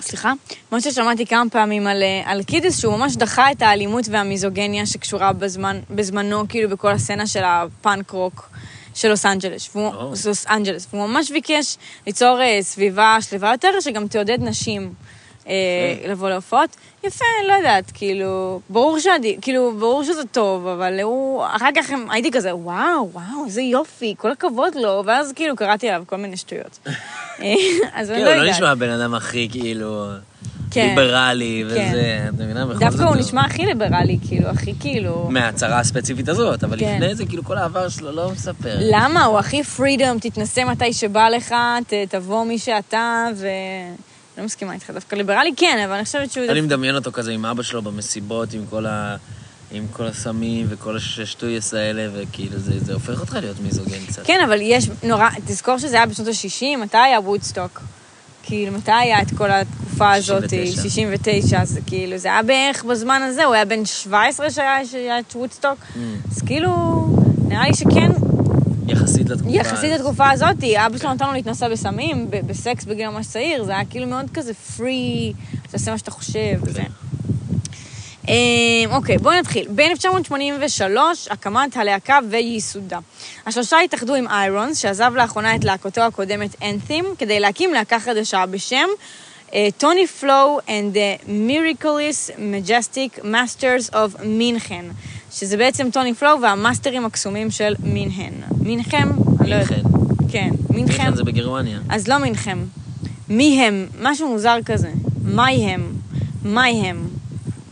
סליחה, מה ששמעתי כמה פעמים על, אה, על קידיס, שהוא ממש דחה את האלימות והמיזוגיניה שקשורה בזמן, בזמנו, כאילו, בכל הסצנה של הפאנק רוק של לוס אנג'לס. והוא, או. לוס אנג'לס. והוא ממש ביקש ליצור אה, סביבה שלווה יותר, שגם תעודד נשים. אה, לבוא להופעות. יפה, לא יודעת, כאילו, ברור שעדי, כאילו, ברור שזה טוב, אבל הוא, אחר כך הם- הייתי כזה, וואו, וואו, איזה יופי, כל הכבוד לו, ואז כאילו קראתי עליו כל מיני שטויות. אה, אז אני כן, לא הוא לא יודעת. נשמע הבן אדם הכי כאילו כן. ליברלי כן. וזה, את מבינה? בכל דווקא הוא נשמע הכי ליברלי, כאילו, הכי כאילו... מההצהרה הספציפית הזאת, אבל כן. לפני זה כאילו כל העבר שלו לא מספר. למה? הוא הכי פרידום, תתנסה מתי שבא לך, ת, תבוא מי שאתה, ו... לא מסכימה איתך, דווקא ליברלי כן, אבל אני חושבת שהוא... אני מדמיין אותו כזה עם אבא שלו במסיבות, עם כל ה... עם כל הסמים וכל השטויס האלה, וכאילו זה, זה הופך אותך להיות מיזוגן קצת. כן, אבל יש נורא, תזכור שזה היה בשנות ה-60, מתי היה וודסטוק? כאילו, מתי היה את כל התקופה הזאת? 69. 69, אז כאילו, זה היה בערך בזמן הזה, הוא היה בן 17 שהיה, שהיה את וודסטוק, Mm. אז כאילו, נראה לי שכן, יחסית לתקופה. יחסית הזאת. לתקופה הזאת, אבא שלו נתן לו להתנסה בסמים, בסקס בגיל ממש צעיר, זה היה כאילו מאוד כזה פרי, תעשה מה שאתה חושב וזה. אמ, אוקיי, בואו נתחיל. ב-1983, הקמת הלהקה וייסודה. השלושה התאחדו עם איירונס, שעזב לאחרונה את להקתו הקודמת אנת'ים, כדי להקים להקה חדשה בשם טוני פלו and the Miraculous Majestic Masters of מינכן, שזה בעצם טוני פלו והמאסטרים הקסומים של מינכן. מינכם? מינכן. כן, מינכם. מינכן זה בגרמניה. אז לא מינכם. מי הם? משהו מוזר כזה. מהי הם? מהי הם?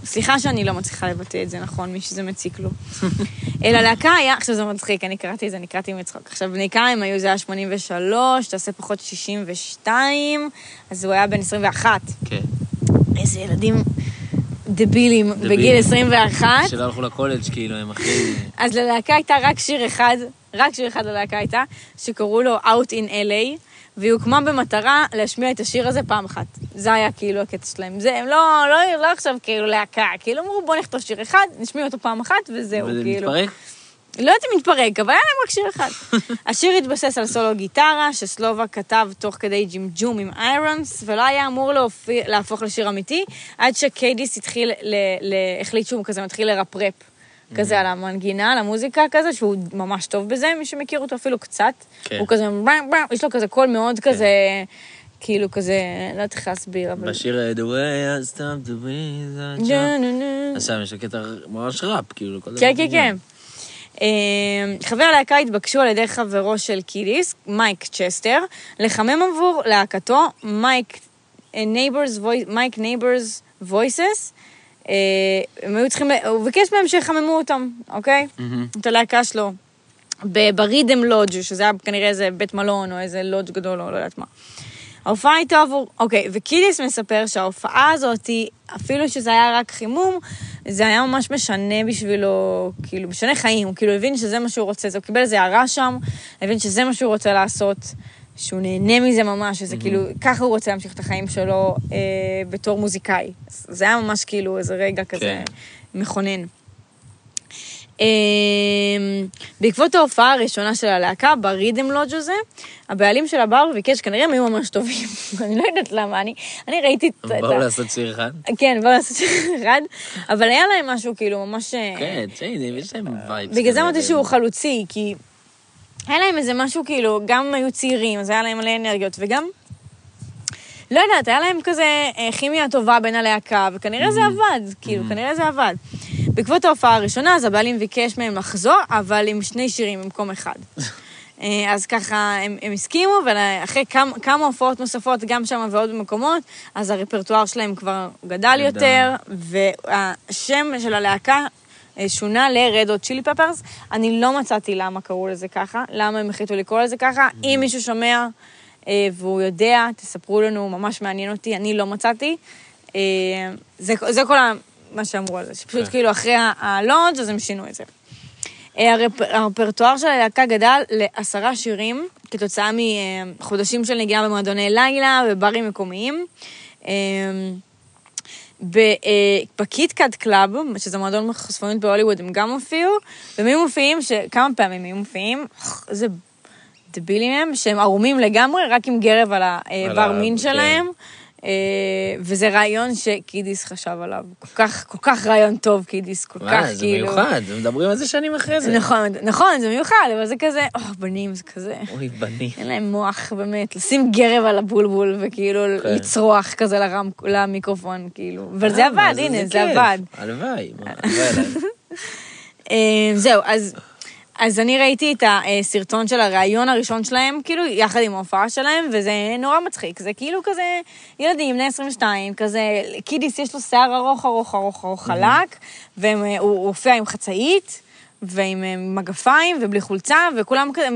סליחה שאני לא מצליחה לבטא את זה נכון, מי שזה מציק לו. אלא להקה היה, עכשיו זה מצחיק, אני קראתי את זה, אני קראתי מצחוק. עכשיו, בני כמה הם היו, זה היה 83, תעשה פחות 62, אז הוא היה בן 21. כן. איזה ילדים דבילים דבילים. בגיל 21. שלא הלכו לקולג' כאילו, הם הכי... אז ללהקה הייתה רק שיר אחד, רק שיר אחד ללהקה הייתה, שקראו לו Out in LA, והיא הוקמה במטרה להשמיע את השיר הזה פעם אחת. זה היה כאילו הקטע שלהם. זה, הם לא, לא, לא עכשיו כאילו להקה, כאילו אמרו בוא נכתוב שיר אחד, נשמיע אותו פעם אחת, וזהו, וזה כאילו. מתפרק? לא יודעת אם מתפרק, אבל היה להם רק שיר אחד. השיר התבסס על סולו גיטרה, שסלובה כתב תוך כדי ג'ימג'ום עם איירונס, ולא היה אמור להופיע, להפוך לשיר אמיתי, עד שקיידיס התחיל, ל, ל, החליט שהוא כזה מתחיל לרפרף כזה על המנגינה, על המוזיקה כזה, שהוא ממש טוב בזה, מי שמכיר אותו אפילו קצת. כן. הוא כזה, יש לו כזה קול מאוד כזה, כאילו כזה, לא יודעת איך להסביר, אבל... בשיר אה, The way I נו, jumped. נו, נו. אז שם יש לו קטע ממש ראפ, כאילו, כל כן, דבר כן, כן. אה, חברי הלהקה התבקשו על ידי חברו של קידיס, מייק צ'סטר, לחמם עבור להקתו מייק Neighbor's, Neighbor's Voices. הם היו צריכים, הוא ביקש מהם שיחממו אותם, אוקיי? את הלהקה שלו. ב Rhythm Lounge, שזה היה כנראה איזה בית מלון או איזה לודג' גדול או לא יודעת מה. ההופעה הייתה עבור, אוקיי, וקידיס מספר שההופעה הזאת, אפילו שזה היה רק חימום, זה היה ממש משנה בשבילו, כאילו, משנה חיים, הוא כאילו הבין שזה מה שהוא רוצה, זה, הוא קיבל איזה הערה שם, הבין שזה מה שהוא רוצה לעשות, שהוא נהנה מזה ממש, שזה כאילו, ככה הוא רוצה להמשיך את החיים שלו אה, בתור מוזיקאי. זה היה ממש כאילו איזה רגע כזה כן. מכונן. אמ, בעקבות ההופעה הראשונה של הלהקה, ברידם לודג' הזה, הבעלים של הבר ביקש, כנראה הם היו ממש טובים, אני לא יודעת למה, אני, אני ראיתי את... הם באו לעשות שיר אחד? כן, באו לעשות שיר אחד, אבל היה להם משהו כאילו ממש... אה, כן, צ'יינים, יש להם וייבס. בגלל זה. אמרתי שהוא חלוצי, כי היה להם איזה משהו כאילו, גם היו צעירים, אז היה להם מלא אנרגיות, וגם, לא יודעת, היה להם כזה אה, כימיה טובה בין הלהקה, וכנראה זה עבד, כאילו, כנראה זה עבד. בעקבות ההופעה הראשונה, אז הבעלים ביקש מהם לחזור, אבל עם שני שירים במקום אחד. אה, אז ככה, הם, הם הסכימו, ואחרי כמה, כמה הופעות נוספות, גם שם ועוד במקומות, אז הרפרטואר שלהם כבר גדל. יותר, והשם של הלהקה שונה ל-Red Hot Chili Peppers. אני לא מצאתי למה קראו לזה ככה, למה הם החליטו לקרוא לזה ככה. אם מישהו שומע אה, והוא יודע, תספרו לנו, ממש מעניין אותי, אני לא מצאתי. אה, זה, זה כל מה שאמרו על זה, שפשוט כן. כאילו אחרי הלונג' אז הם שינו את זה. אה, הרפ- הרפרטואר של הלהקה גדל לעשרה שירים, כתוצאה מחודשים של נגיעה במועדוני לילה וברים מקומיים. אה, אה, בקיטקאט קלאב, שזה מועדון חשפנות בהוליווד, הם גם הופיעו, היו מופיעים, כמה פעמים הם מופיעים, איזה דבילים הם, שהם ערומים לגמרי, רק עם גרב על האיבר ה- מין כן. שלהם. אה, וזה רעיון שקידיס חשב עליו. כל כך, כל כך רעיון טוב, קידיס, כל כך זה כאילו... מיוחד, מדברים על זה שנים אחרי זה. נכון, נכון, זה מיוחד, אבל זה כזה, או, בנים, זה כזה... אוי, בני. אין להם מוח, באמת, לשים גרב על הבולבול וכאילו כן. לצרוח כזה לרם, למיקרופון, כאילו. אבל זה אה, עבד, הנה, זה כיף. עבד. הלוואי, הלוואי. אה, זהו, אז, אז אני ראיתי את הסרטון של הראיון הראשון שלהם, כאילו, יחד עם ההופעה שלהם, וזה נורא מצחיק. זה כאילו כזה ילדים, בני 22, כזה, קידיס יש לו שיער ארוך, ארוך, ארוך, ארוך, חלק, והוא הופיע עם חצאית, ועם אה, מגפיים, ובלי חולצה, וכולם כזה,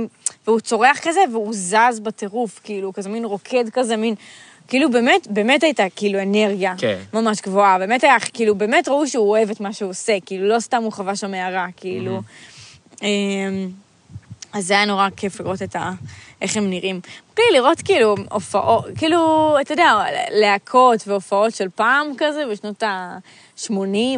והוא צורח כזה, והוא זז בטירוף, כאילו, כזה מין רוקד כזה, מין... כאילו באמת, באמת הייתה כאילו אנרגיה כן. ממש גבוהה, באמת היה, כאילו, באמת ראו שהוא אוהב את מה שהוא עושה, כאילו, לא סתם הוא חווה שם הערה, כאילו. אמ, אז זה היה נורא כיף לראות את ה... איך הם נראים. בלי לראות כאילו הופעות, כאילו, אתה יודע, להקות והופעות של פעם כזה, בשנות ה-80,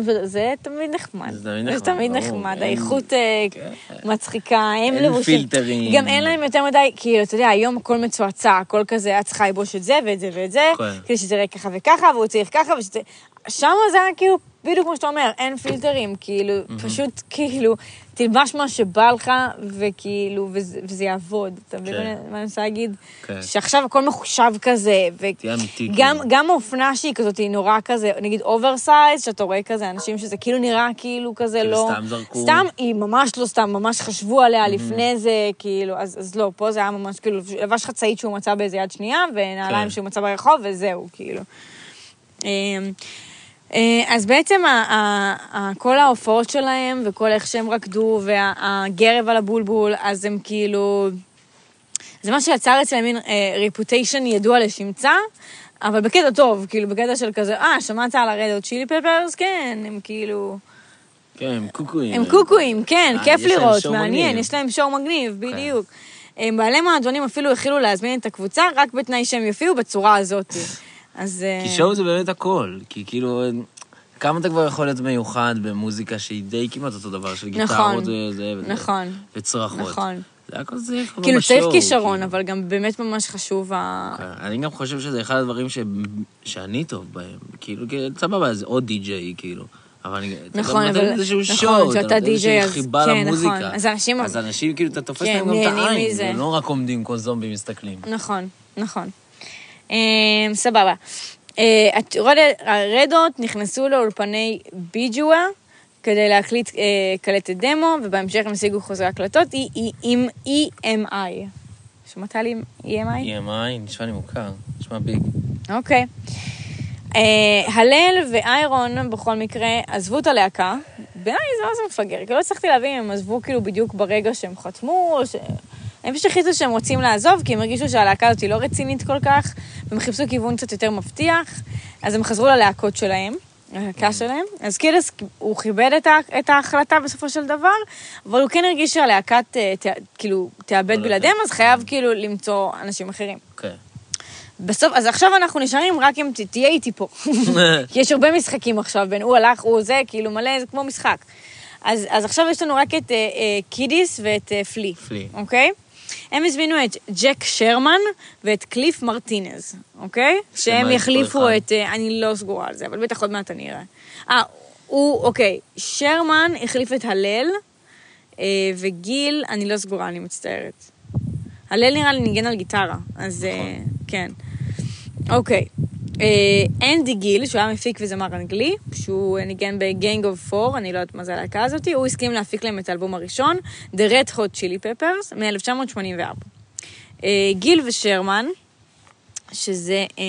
וזה תמיד נחמד. זה תמיד נחמד, זה תמיד. נחמד, אין- האיכות אה, כן. מצחיקה, הם אין לבושים. פילטרים. גם אין להם יותר מדי, כאילו, אתה יודע, היום הכל מצועצע, הכל כזה, את צריכה ללבוש את זה ואת זה ואת זה, כן. כדי שזה יראה ככה וככה, והוא צריך ככה, ושזה... שם זה היה כאילו, בדיוק כמו שאתה אומר, אין פילטרים, כאילו, פשוט כאילו, תלבש מה שבא לך, וכאילו, וזה, וזה יעבוד. אתה מבין כן. מה אני מנסה להגיד? כן. שעכשיו הכל מחושב כזה, תהיה אמיתי, וגם כאילו. גם האופנה שהיא כזאת, היא נורא כזה, נגיד אוברסייז, שאתה רואה כזה אנשים שזה כאילו נראה כאילו כזה כאילו לא... סתם זרקו. סתם, היא ממש לא סתם, ממש חשבו עליה לפני זה, כאילו, אז, אז לא, פה זה היה ממש כאילו, לבש חצאית שהוא מצא באיזה יד שנייה, ונעליים כן. שהוא מצא ברחוב, וזהו, כאילו. אה, אז בעצם כל ההופעות שלהם, וכל איך שהם רקדו, והגרב על הבולבול, אז הם כאילו... זה מה שיצר אצלם מין ריפוטיישן ידוע לשמצה, אבל בקטע טוב, כאילו, בקטע של כזה, אה, שמעת על הרדות צ'ילי פפרס? כן, הם כאילו... כן, הם קוקואים. הם קוקואים, כן, אה, כיף לראות, מעניין. יש להם שואו מגניב, בדיוק. הם בעלי מועדונים אפילו החלו להזמין את הקבוצה, רק בתנאי שהם יופיעו בצורה הזאת. אז... אה, כי שואו זה באמת הכל, כי כאילו, כמה אתה כבר יכול להיות מיוחד במוזיקה שהיא די כמעט אותו דבר, של נכון, גיטרות וזה, וזה, נכון, וצרחות. נכון. זה הכל זה יכול כאילו, צריך בשואו, כישרון, כאילו. אבל גם באמת ממש חשוב ה... כן, אני גם חושב שזה אחד הדברים ש... שאני טוב בהם. כאילו, סבבה, זה עוד די-ג'יי, כאילו. אבל אני... אתה נכון, גם נותן אבל- איזשהו נכון, שואו, אתה שאתה נותן איזושהי די.ג'יי, אז- חיבה כן, למוזיקה. נכון. אז אנשים- אז אנשים, כאילו, אתה תופס כן, להם גם את העין, מזה. זה לא רק עומדים כמו זומבים מסתכלים. נכון, נכון. אמ, סבבה. אה, הרדות נכנסו לאולפני ביג'ואה כדי להקליט אה, קלטת דמו, ובהמשך הם השיגו חוזרי הקלטות עם EMI. שמעת לי EMI? EMI, נשמע לי מוכר, נשמע ביג. אוקיי. אה, הלל ואיירון בכל מקרה עזבו את הלהקה. בעיניי זה זה מפגר, כי לא הצלחתי להבין אם הם עזבו כאילו בדיוק ברגע שהם חתמו, או ש... הם פשוט החליטו שהם רוצים לעזוב, כי הם הרגישו שהלהקה הזאת היא לא רצינית כל כך, והם חיפשו כיוון קצת יותר מבטיח, אז הם חזרו ללהקות שלהם, ללהקה שלהם. אז קידס, הוא כיבד את, ה... את ההחלטה בסופו של דבר, אבל הוא כן הרגיש שהלהקה ת... ת... כאילו תאבד לא בלעדיהם, אז חייב כאילו למצוא אנשים אחרים. אוקיי. בסוף, אז עכשיו אנחנו נשארים רק אם ת- תהיה איתי פה. כי יש הרבה משחקים עכשיו, בין הוא הלך, הוא זה, כאילו מלא, זה כמו משחק. אז, אז עכשיו יש לנו רק את אה, אה, קידיס ואת אה, פלי. פלי. אוקיי? הם הזמינו את ג'ק שרמן ואת קליף מרטינז, אוקיי? שהם יחליפו? את... אה, אני לא סגורה על זה, אבל בטח עוד מעט אני אראה. אה, הוא, אוקיי, שרמן החליף את הלל, אה, וגיל, אני לא סגורה, אני מצטערת. הלל נראה לי ניגן על גיטרה, אז אה, נכון. כן. אוקיי. אה, אנדי גיל, שהוא היה מפיק וזמר אנגלי, שהוא ניגן ב-Gang of Four, אני לא יודעת מה זה הלהקה הזאת, הוא הסכים להפיק להם את האלבום הראשון, The Red Hot Chili Peppers, מ-1984. אה, גיל ושרמן, שזה אה,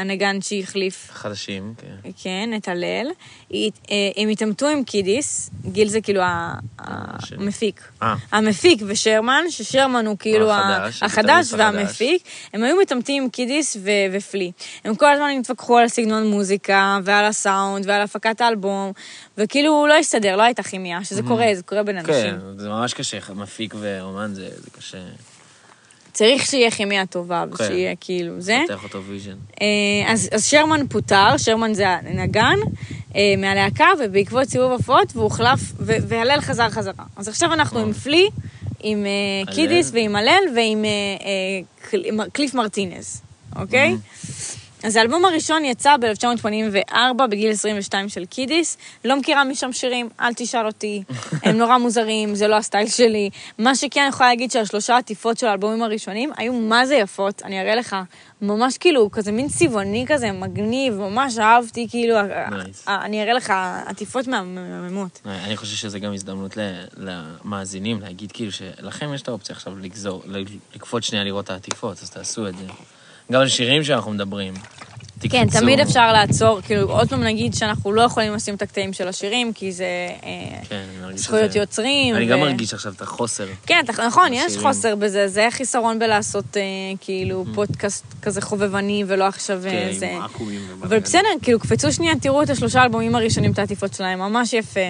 הנגן שהחליף חדשים, כן. כן, את הלל. היא- אה, הם התעמתו עם קידיס, גיל זה כאילו ה- השני. המפיק. אה. המפיק ושרמן, ששרמן הוא כאילו החדש, החדש והמפיק, הם היו מתעמתים עם קידיס ו- ופלי. הם כל הזמן התווכחו על סגנון מוזיקה, ועל הסאונד, ועל הפקת האלבום, וכאילו הוא לא הסתדר, לא הייתה כימיה, שזה קורה, זה קורה בין אנשים. כן, זה ממש קשה, מפיק ואומן זה זה קשה. צריך שיהיה כימיה טובה, כן. ושיהיה כאילו זה. לפתח אותו vision. אה, אז, אז שרמן פוטר, שרמן זה הנגן, אה, מהלהקה, ובעקבות סיבוב הופעות, והוא הוחלף, והלל חזר חזרה. אז עכשיו אנחנו עם פלי, עם אה. קידיס ועם הלל ועם קל- עם קליף מרטינז, אוקיי? אז האלבום הראשון יצא ב-1984, בגיל 22 של קידיס. לא מכירה משם שירים, אל תשאל אותי. הם נורא מוזרים, זה לא הסטייל שלי. מה שכן, אני יכולה להגיד שהשלושה עטיפות של האלבומים הראשונים היו מה זה יפות, אני אראה לך. ממש כאילו, כזה מין צבעוני כזה, מגניב, ממש אהבתי, כאילו, Nice. אה, אני אראה לך עטיפות מהממות. אני חושב שזה גם הזדמנות למאזינים להגיד כאילו שלכם יש את האופציה עכשיו לגזור, לקפוץ שנייה לראות את העטיפות, אז תעשו את זה. גם על שירים שאנחנו מדברים. כן, תקפצו. תמיד אפשר לעצור, כאילו, עוד פעם נגיד שאנחנו לא יכולים לשים את הקטעים של השירים, כי זה אה, כן, זכויות שזה- יוצרים. אני גם מרגיש עכשיו את החוסר. כן, נכון, יש. חוסר בזה, זה החיסרון בלעשות אה, כאילו פודקאסט כזה חובבני ולא עכשיו אה, כן, זה. עם ובלגן. אבל בסדר, כאילו, קפצו שנייה, תראו את השלושה אלבומים הראשונים, את העטיפות שלהם, ממש יפה.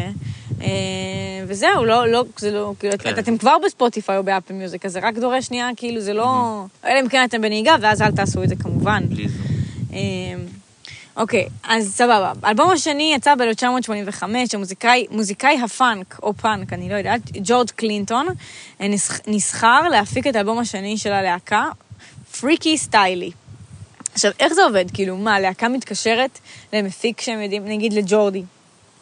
וזהו, לא, לא, זה לא, כאילו, כן. את- אתם כבר בספוטיפיי או באפל מיוזיק, אז זה רק דורש שנייה, כאילו, זה לא... אלא אם כן אתם בנהיגה, ואז אל תעשו את זה כמובן. בלי זה. אה, אוקיי, אז סבבה. האלבום השני יצא ב-1985, המוזיקאי מוזיקאי הפאנק, או פאנק, אני לא יודעת, ג'ורג' קלינטון, אה, נש- נשכר להפיק את האלבום השני של הלהקה, Freaky Styley. עכשיו, איך זה עובד? כאילו, מה, להקה מתקשרת למפיק שהם יודעים, נגיד לג'ורדי.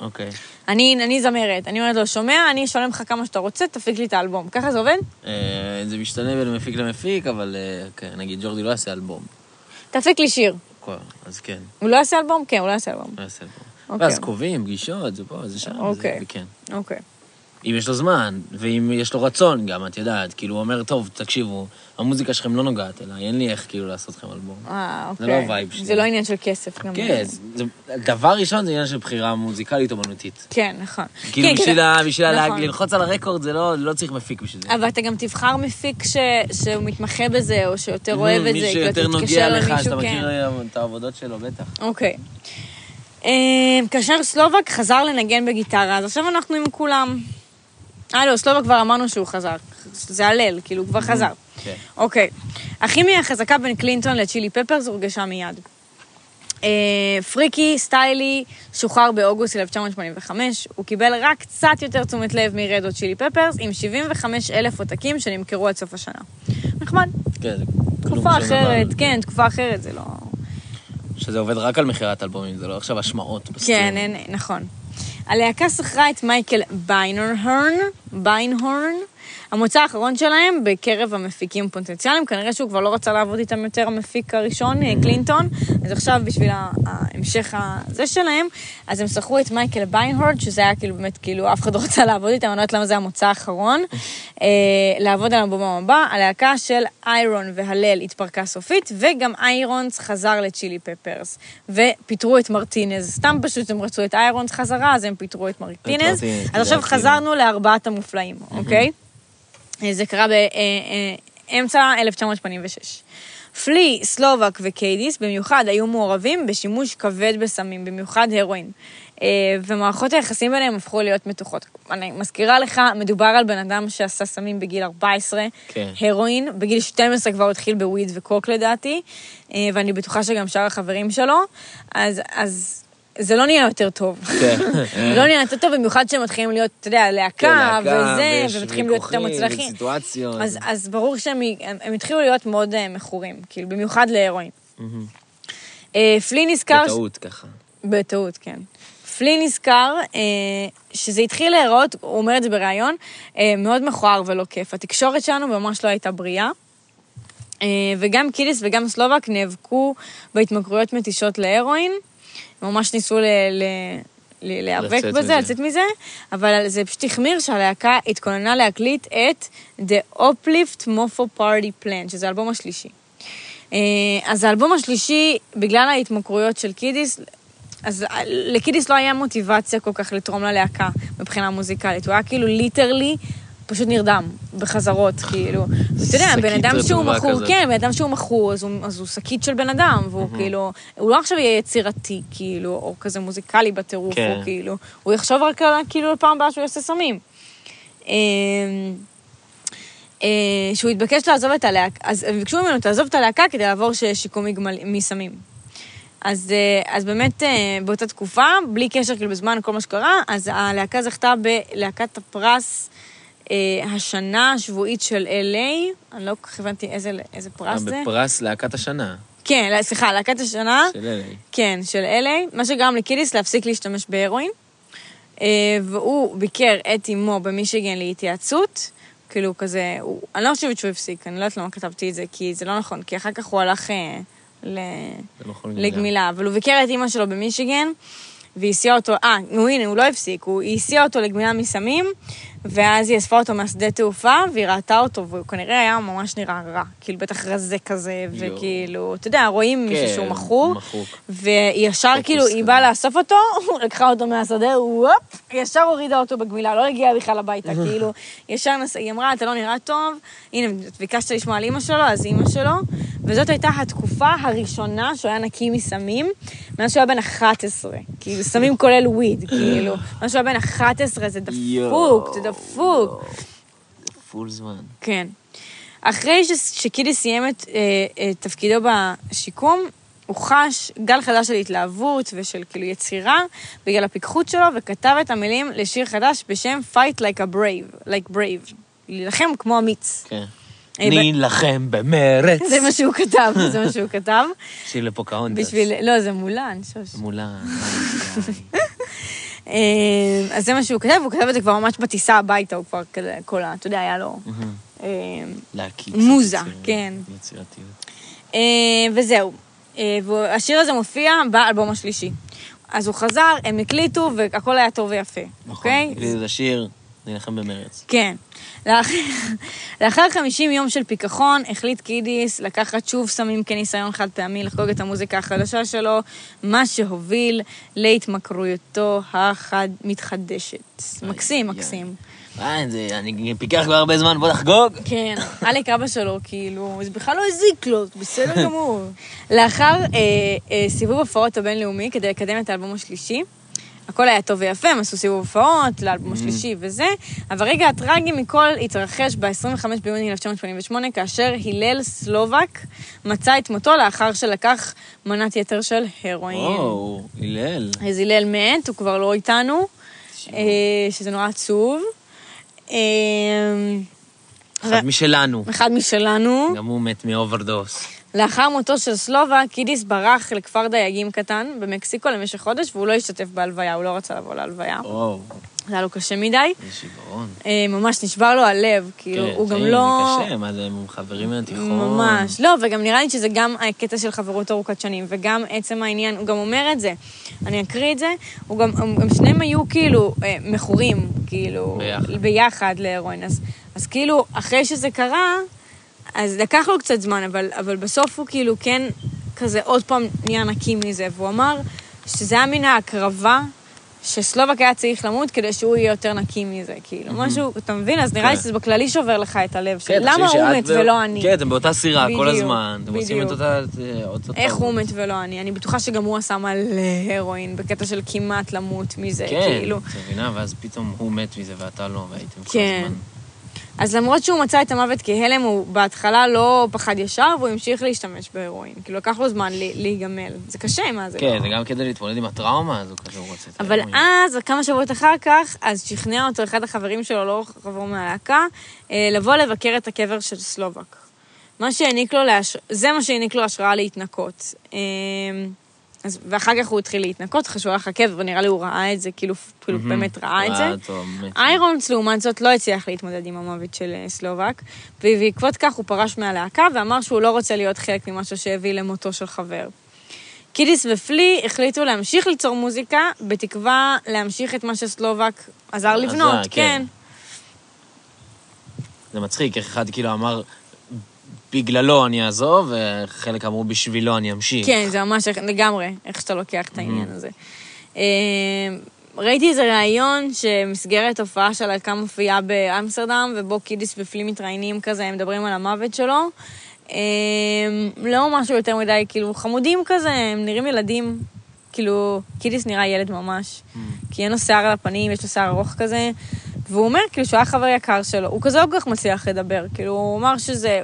אוקיי. אני, אני זמרת, אני אומרת לו, שומע, אני אשלם לך כמה שאתה רוצה, תפיק לי את האלבום. ככה זה עובד? אה, זה משתנה בין מפיק למפיק, אבל אה, כן, נגיד ג'ורדי לא יעשה אלבום. תפיק לי שיר. אז כן, הוא לא יעשה אלבום? כן, הוא לא יעשה אלבום. לא יעשה אלבום. אוקיי. ואז קובעים, פגישות, זה פה, זה שם, אוקיי. זה כן. אוקיי. אם יש לו זמן, ואם יש לו רצון גם, את יודעת, כאילו, הוא אומר, טוב, תקשיבו, המוזיקה שלכם לא נוגעת אליי, אין לי איך כאילו לעשות לכם אלבום. אה, אוקיי. זה לא ה vibe שלי. זה לא עניין של כסף. גם. כן, זה- דבר ראשון זה עניין של בחירה מוזיקלית אומנותית. כן, נכון. כאילו, כן, בשביל כן, ה- בשביל נכון. ללחוץ על ה record, זה לא לא צריך מפיק בשביל זה. אבל אתה גם תבחר מפיק ש... שהוא מתמחה בזה, או שיותר אוהב את זה. מי כאילו, שיותר אתה נוגע לך, שאתה כן. מכיר את העבודות שלו, בטח. אוקיי. אה, כאשר סלובק חזר לנגן בגיטרה, אז עכשיו אנחנו עם כולם. אה, לא, סלובק כבר אמרנו שהוא חזר. זה הלל, כאילו, הוא כבר חזר. כן. אוקיי. הכימיה החזקה בין קלינטון לצ'ילי פפרס הורגשה מיד. אה, פריקי סטיילי שוחרר באוגוסט 1985, הוא קיבל רק קצת יותר תשומת לב מרדו צ'ילי פפרס, עם 75 אלף עותקים שנמכרו עד סוף השנה. נחמד. כן, תקופה. אחרת, כן, תקופה אחרת, זה לא... שזה עובד רק על מכירת אלבומים, זה לא עכשיו השמעות. כן, נכון. הלהקה שכרה את מייקל ביינהורן, ביינהורן, המוצא האחרון שלהם בקרב המפיקים הפוטנציאליים, כנראה שהוא כבר לא רצה לעבוד איתם יותר, המפיק הראשון, אה, קלינטון, אז עכשיו בשביל ההמשך הזה שלהם, אז הם שכרו את מייקל ביינהורן, שזה היה כאילו באמת, כאילו, אף אחד לא רצה לעבוד איתם, אני לא יודעת למה זה המוצא האחרון, אה, לעבוד על האלבום הבא, הלהקה של איירונס והלל התפרקה סופית, וגם איירונס חזר לצ'ילי פפרס, ופיטרו את מרטינז, סתם פשוט הם רצו את איירונס חזרה, אז הם פיטרו את מרטינז, אז עכשיו חזרנו לארבעת המופלאים, אוקיי? אה, זה קרה באמצע 1986. פלי, סלובק וקיידיס במיוחד היו מעורבים בשימוש כבד בסמים, במיוחד הרואין. אה, ומערכות היחסים ביניהם הפכו להיות מתוחות. אני מזכירה לך, מדובר על בן אדם שעשה סמים בגיל 14, כן. הרואין, בגיל 12 כבר התחיל ב weed וקוק לדעתי, אה, ואני בטוחה שגם שאר החברים שלו, אז, אז זה לא נהיה יותר טוב. כן. לא נהיה יותר טוב, במיוחד שהם מתחילים להיות, אתה יודע, להקה וזה, ומתחילים להיות יותר מוצלחים. וסיטואציות. אז, אז ברור שהם הם, התחילו להיות מאוד uh, מכורים, כאילו, במיוחד להרואין. Uh, פלי נזכר... בטעות ככה. בטעות, כן. פלי נזכר uh, שזה התחיל להיראות, הוא אומר את זה בריאיון, מאוד מכוער ולא כיף. התקשורת שלנו ממש לא הייתה בריאה. וגם קידיס וגם סלובק נאבקו בהתמכרויות מתישות להרואין. ממש ניסו ל... ל... ל- להיאבק בזה. לצאת מזה, אבל זה פשוט החמיר שהלהקה התכוננה להקליט את The Uplift Mofo Party Plan, שזה האלבום השלישי. אה, אז האלבום השלישי, בגלל ההתמכרויות של קידיס, אז לקידיס לא היה מוטיבציה כל כך לתרום ללהקה מבחינה מוזיקלית, הוא היה כאילו literally פשוט נרדם בחזרות, כאילו. אתה יודע, בן אדם שהוא מכור. כן, בן אדם שהוא מכור, אז הוא, אז הוא שקית של בן אדם, והוא כאילו, הוא לא עכשיו יהיה יצירתי, כאילו, או כזה מוזיקלי בטירוף, כן. או כאילו, הוא יחשוב רק על, כאילו, לפעם הבאה שהוא יעשה סמים. אמ, אה, שהוא התבקש לעזוב את הלהקה, אז הם ביקשו ממנו, תעזוב את הלהקה כדי לעבור שיקום מגמל- מסמים. אז, אה, אז באמת אה, באותה תקופה, בלי קשר כאילו בזמן כל מה שקרה, אז הלהקה זכתה בלהקת הפרס השנה השבועית של LA, אני לא כל כך הבנתי איזה, איזה פרס זה. בפרס להקת השנה כן, סליחה, להקת השנה, של אלה. כן, של LA, מה שגרם לקידיס להפסיק להשתמש בהרואין. אה, והוא ביקר את אמו במישיגן להתייעצות. כאילו כזה, הוא, אני לא חושבת שהוא הפסיק, אני לא יודעת למה כתבתי את זה, כי זה לא נכון, כי אחר כך הוא הלך אה, ל... לא יכול לגמילה, אבל הוא ביקר את אימא שלו במישיגן, והסיע אותו, אה, נו הנה, הוא לא הפסיק, הוא הסיעה אותו לגמילה מסמים, ואז היא אספה אותו מהשדה תעופה, והיא ראתה אותו, והוא כנראה היה ממש נראה רע, כאילו בטח רזה כזה. וכאילו, אתה יודע, רואים מישהו שהוא מכור. וישר פוקוס כאילו, היא. באה לאסוף אותו, לקחה אותו מהשדה, וופ, ישר הורידה אותו בגמילה, לא הגיעה בכלל הביתה, כאילו, ישר נס... היא אמרה, אתה לא נראה טוב, הנה, ביקשת לשמוע על אימא שלו, אז אימא שלו, וזאת הייתה התקופה הראשונה שהוא היה נקי מסמים, מאז שהוא היה בן 11, כאילו, סמים כולל וויד, כאילו, מאז שהוא היה בן 11 זה דפוק. זה דפוק. פול זמן. כן. אחרי ש- שקידי סיים את אה, את תפקידו בשיקום, הוא חש גל חדש של התלהבות ושל כאילו יצירה בגלל הפיקחות שלו, וכתב את המילים לשיר חדש בשם Fight like a brave, like brave, להילחם כמו אמיץ. כן. אה, נילחם במרץ. זה מה שהוא כתב, זה מה שהוא כתב. שיר לפוקהונטס. בשביל, לא, זה מולן, שוש. מולה. אה, אז זה מה שהוא כתב, הוא כתב את זה כבר ממש בטיסה הביתה, הוא כבר כזה, כל ה... אתה יודע, היה לו... אה, להקיץ. מוזה, כן. יצירתיות. אה, וזהו. אה, והשיר הזה מופיע באלבום השלישי. אז הוא חזר, הם הקליטו, והכל היה טוב ויפה, אוקיי? נכון. זה שיר, נילחם במרץ. כן. לאח- לאחר 50 יום של פיכחון, החליט קידיס לקחת שוב סמים כניסיון חד פעמי לחגוג את המוזיקה החדשה שלו, מה שהוביל להתמכרויותו החד-מתחדשת. מקסים, מקסים. אה, זה, אני פיקח כבר הרבה זמן, בוא נחגוג. כן, עלק אבא שלו, כאילו, זה בכלל לא הזיק לו, בסדר גמור. לאחר אה, אה, סיבוב הופעות הבינלאומי, כדי לקדם את האלבום השלישי, הכל היה טוב ויפה, הם עשו סיבוב הופעות לאלבום השלישי וזה, אבל הרגע הטרגי מכל התרחש ב-25 ביוני 1988, כאשר הלל סלובק מצא את מותו לאחר שלקח מנת יתר של הרואין. וואו, הלל. אז הלל מת, הוא כבר לא איתנו, אה, שזה נורא עצוב. אה, אחד משלנו. אחד משלנו, גם הוא מת מאוברדוז. לאחר מותו של סלובק, קידיס ברח לכפר דייגים קטן במקסיקו למשך חודש, והוא לא השתתף בהלוויה, הוא לא רצה לבוא להלוויה. וואו, זה היה לו קשה מדי. איזה שיגעון. אה, ממש נשבר לו הלב, כאילו, כן, הוא גם זה לא... קשה, מה זה, הם חברים מהתיכון. ממש. לא, וגם נראה לי שזה גם הקטע של חברות ארוכת שנים, וגם עצם העניין, הוא גם אומר את זה. אני אקריא את זה. הוא גם, הם, הם שניהם היו כאילו אה, מכורים, כאילו, ביחד. ביחד להרואין. אז, אז כאילו, אחרי שזה קרה, אז לקח לו קצת זמן, אבל, אבל בסוף הוא כאילו כן כזה עוד פעם נהיה נקי מזה, והוא אמר שזה היה מן ההקרבה. שסלובק היה צריך למות כדי שהוא יהיה יותר נקי מזה, כאילו, משהו, אתה מבין? אז נראה לי כן. שזה בכללי שובר לך את הלב. של כן, למה תחשבי הוא מת ו- ולא אני? כן, אתם באותה סירה כל בדיוק, הזמן. אתם עושים את בדיוק. אותה... איך. הוא מת ולא אני? אני בטוחה שגם הוא עשה מלא הרואין, בקטע של כמעט למות מזה, כן, כאילו. את מבינה? ואז פתאום הוא מת מזה ואתה לא, והייתם כל כן. הזמן. אז למרות שהוא מצא את המוות כהלם, הוא בהתחלה לא פחד ישר, והוא המשיך להשתמש בהרואין. כאילו, לקח לו זמן להיגמל. זה קשה, מה זה כן? זה גם כדי להתמודד עם הטראומה הזו, כזה הוא רוצה את אבל ההרואין. אז, כמה שבועות אחר כך, אז שכנע אותו אחד החברים שלו, לא חבר מהלהקה, אה, לבוא לבקר את הקבר של סלובק. מה שהעניק לו, להש... זה מה שהעניק לו השראה להתנקות. אז, ואחר כך הוא התחיל להתנקות, אחרי שהוא הלך לקבר, ונראה לי הוא ראה את זה, כאילו, כאילו מהמם. באמת ראה את זה. איירונס, לעומת זאת, לא הצליח להתמודד עם המוות של אה, סלובק, ובעקבות כך הוא פרש מהלהקה ואמר שהוא לא רוצה להיות חלק ממשהו שהביא למותו של חבר. קידיס ופלי החליטו להמשיך ליצור מוזיקה, בתקווה להמשיך את מה שסלובק עזר עזר, לבנות, כן. כן. זה מצחיק, איך אחד כאילו אמר, בגללו אני אעזוב, וחלק אמרו בשבילו אני אמשיך. כן, זה ממש לגמרי, איך שאתה לוקח את העניין הזה. אה, ראיתי איזה ראיון שמסגרת הופעה של הלהקה מופיעה באמסטרדם, ובו קידיס ופלי מתראיינים כזה, הם מדברים על המוות שלו. אה, לא משהו יותר מדי, כאילו, חמודים כזה, הם נראים ילדים. כאילו, קידיס נראה ילד ממש. כי אין לו שיער על הפנים, יש לו שיער ארוך כזה. והוא אומר, כאילו, שהוא היה חבר יקר שלו. הוא כזה לא כל כך מצליח לדבר. כאילו, הוא אמר שזה...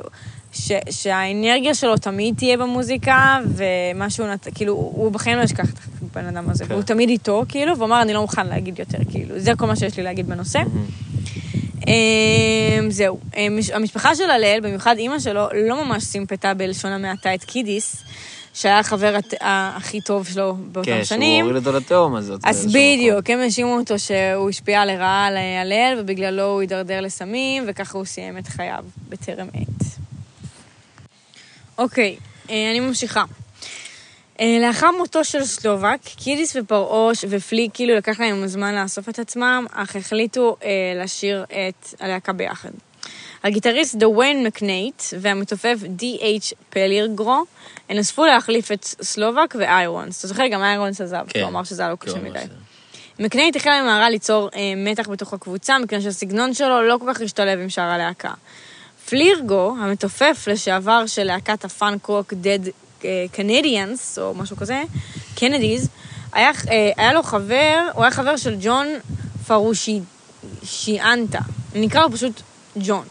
ש, שהאנרגיה שלו תמיד תהיה במוזיקה, ומה שהוא נת... כאילו, הוא בחיים לא ישכח את הבן אדם הזה. כן. והוא תמיד איתו, כאילו, והוא אמר, אני לא מוכן להגיד יותר, כאילו. זה כל מה שיש לי להגיד בנושא. אמ, זהו. אמ, המשפחה של הלל, במיוחד אימא שלו, לא ממש סימפתה בלשון המעטה את קידיס, שהיה החבר הכי טוב שלו באותם כן, שהוא שנים. הוריד אותו לתהום הזאת. אז מקום. בדיוק, הם האשימו אותו שהוא השפיע לרעה על הלל, ובגללו הוא הידרדר לסמים, וככה הוא סיים את חייו בטרם עת. אוקיי, אה, אני ממשיכה. אה, לאחר מותו של סלובק, קידיס ופרעוש ופלי כאילו לקח להם זמן לאסוף את עצמם, אך החליטו אה, לשיר את הלהקה ביחד. הגיטריסט דוויין מקנייט והמתופף די.אייץ' פלירגרו נוספו להחליף את סלובק ואיירונס. אתה זוכר, גם איירונס עזב, כן. הוא אמר שזה היה לו כן, קשה הוא מדי. עשה. מקנייט החל במהרה ליצור אה, מתח בתוך הקבוצה, מכיוון שהסגנון שלו לא כל כך השתלב עם שאר הלהקה. פליגרו, המתופף לשעבר של להקת הפאנק רוק Dead אה, Canadians, או משהו כזה, Kennedys, היה, אה, היה לו חבר, הוא היה חבר של ג'ון פרושי שיאנטה. נקרא לו פשוט ג'ון.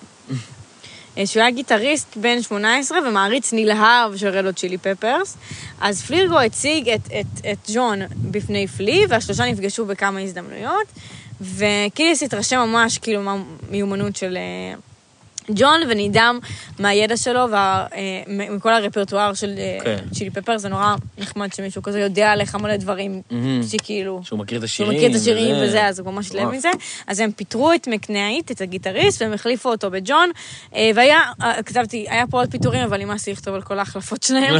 אה, שהוא היה גיטריסט בן 18 ומעריץ נלהב של רדו צ'ילי פפרס. אז פלירגו הציג את, את, את ג'ון בפני פלי, והשלושה נפגשו בכמה הזדמנויות, וקיליס התרשם ממש כאילו מהמיומנות של אה, ג'ון, ונדהם מהידע שלו ומכל הרפרטואר של אה, כן. צ'ילי פפרס, זה נורא נחמד שמישהו כזה יודע עליך מלא דברים, מהמם. שכאילו... שהוא מכיר את שהוא השירים. מכיר את השירים וזה, אז הוא ממש לב. מזה. אז הם פיטרו את מקנייט, את הגיטריסט, והם החליפו אותו בג'ון. אה, והיה, אה, כתבתי, היה פה עוד פיטורים, אבל נמאס לי לכתוב על כל ההחלפות שלהם.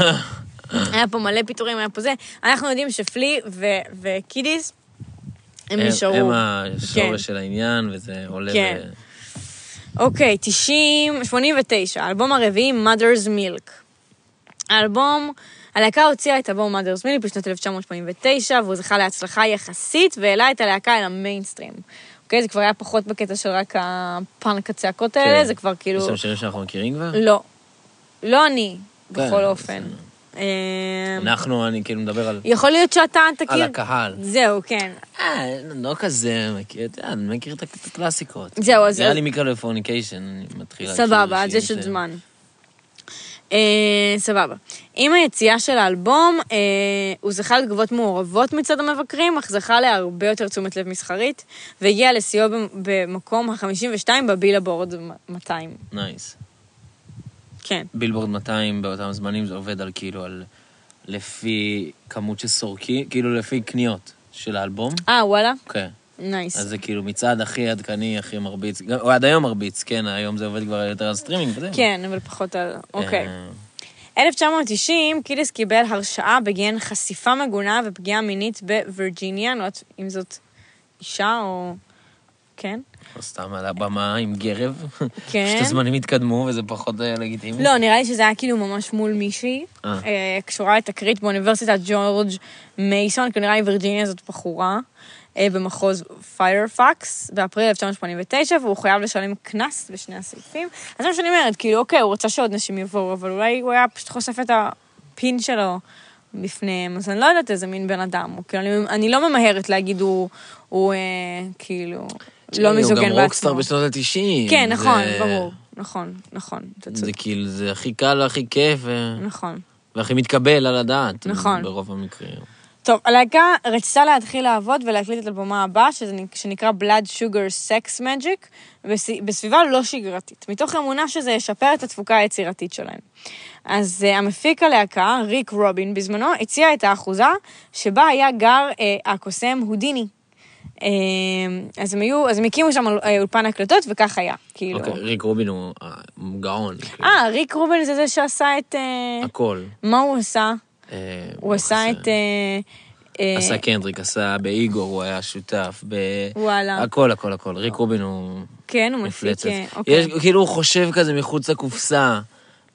היה פה מלא פיטורים, היה פה זה. אנחנו יודעים שפלי ו- וקידיס, הם הם- נשארו. הם כן. השורש של העניין, וזה עולה... כן. אוקיי, 90, 89, האלבום הרביעי, Mother's Milk. האלבום, הלהקה הוציאה את אלבום Mother's Milk בשנת 1989, והוא זכה להצלחה יחסית, והעלה את הלהקה אל המיינסטרים. אוקיי, זה כבר היה פחות בקטע של רק הפאנק הצעקות האלה, כן. זה כבר כאילו... יש שם שירים שאנחנו מכירים כבר? לא. לא אני, כן, בכל אופן. בסדר. אה, אנחנו, אני כאילו מדבר על... יכול להיות שאתה תכיר... על הקהל. זהו, כן. אה, לא כזה, מכיר, אתה יודע, אני מכיר את הקלאסיקות. זהו, אז- נראה לי מיקרופוניקיישן, אני מתחיל... סבבה, אז יש עוד זמן. אה, סבבה. עם היציאה של האלבום, אה, הוא זכה לתגובות מעורבות מצד המבקרים, אך זכה להרבה יותר תשומת לב מסחרית, והגיע לשיאו במ- במקום ה-52 בבילבורד 200. נייס. כן. בילבורד 200 באותם זמנים זה עובד על כאילו, על... לפי כמות של סורקים, כאילו לפי קניות של האלבום. אה, וואלה? כן. nice. אז זה כאילו מצעד הכי עדכני, הכי מרביץ. הוא עד היום מרביץ, כן, היום זה עובד כבר יותר על סטרימינג וזה. כן, אבל פחות על... אוקיי. אה, 1990, קידיס קיבל הרשעה בגין חשיפה מגונה ופגיעה מינית בווירג'יניה, אני לא יודעת אם זאת אישה או... כן? או סתם על הבמה עם גרב. כן. פשוט הזמנים התקדמו וזה פחות אה, לגיטימי. לא, נראה לי שזה היה כאילו ממש מול מישהי, אה. אה, קשורה לתקרית באוניברסיטת ג'ורג' מייסון, כי נראה לי וירג'יניה זאת בחורה, במחוז פיירפקס, באפריל 1989, והוא חייב לשלם קנס בשני הסעיפים. אז זה מה שאני אומרת, כאילו, אוקיי, הוא רצה שעוד נשים יבואו, אבל אולי הוא היה פשוט חושף את הפין שלו בפניהם, אז אני לא יודעת איזה מין בן אדם הוא. כאילו, אני, אני לא ממהרת להגיד הוא, הוא אה, כאילו, לא מיזוגן הוא גם רוקסטאר בעצמו. בשנות ה-90. כן, נכון, ברור. נכון, נכון, אתה זה צודק. כאילו, זה הכי קל והכי כיף, ו- נכון. והכי מתקבל על הדעת. נכון. ברוב המקרים. טוב, הלהקה רצתה להתחיל לעבוד ולהקליט את אלבומה הבא, שזה שנקרא Blood Sugar Sex Magic, בס- בסביבה לא שגרתית, מתוך אמונה שזה ישפר את התפוקה היצירתית שלהם. אז uh, המפיק הלהקה, ריק רובין, בזמנו הציע את האחוזה שבה היה גר uh, הקוסם הודיני. Uh, אז הם היו, אז הם הקימו שם אולפן הקלטות, וכך היה, כאילו. אוקיי, ריק רובין הוא אה, גאון. כאילו. אה, ריק רובין זה זה שעשה את... אה, הכל. מה הוא עשה? אה, הוא עשה את... עשה קנדריק, עשה באיגור, הוא היה שותף. ב... וואלה. הכל, הכל, הכל. ריק רובין הוא כן, הוא מפיק... אוקיי. כאילו, הוא חושב כזה מחוץ לקופסה,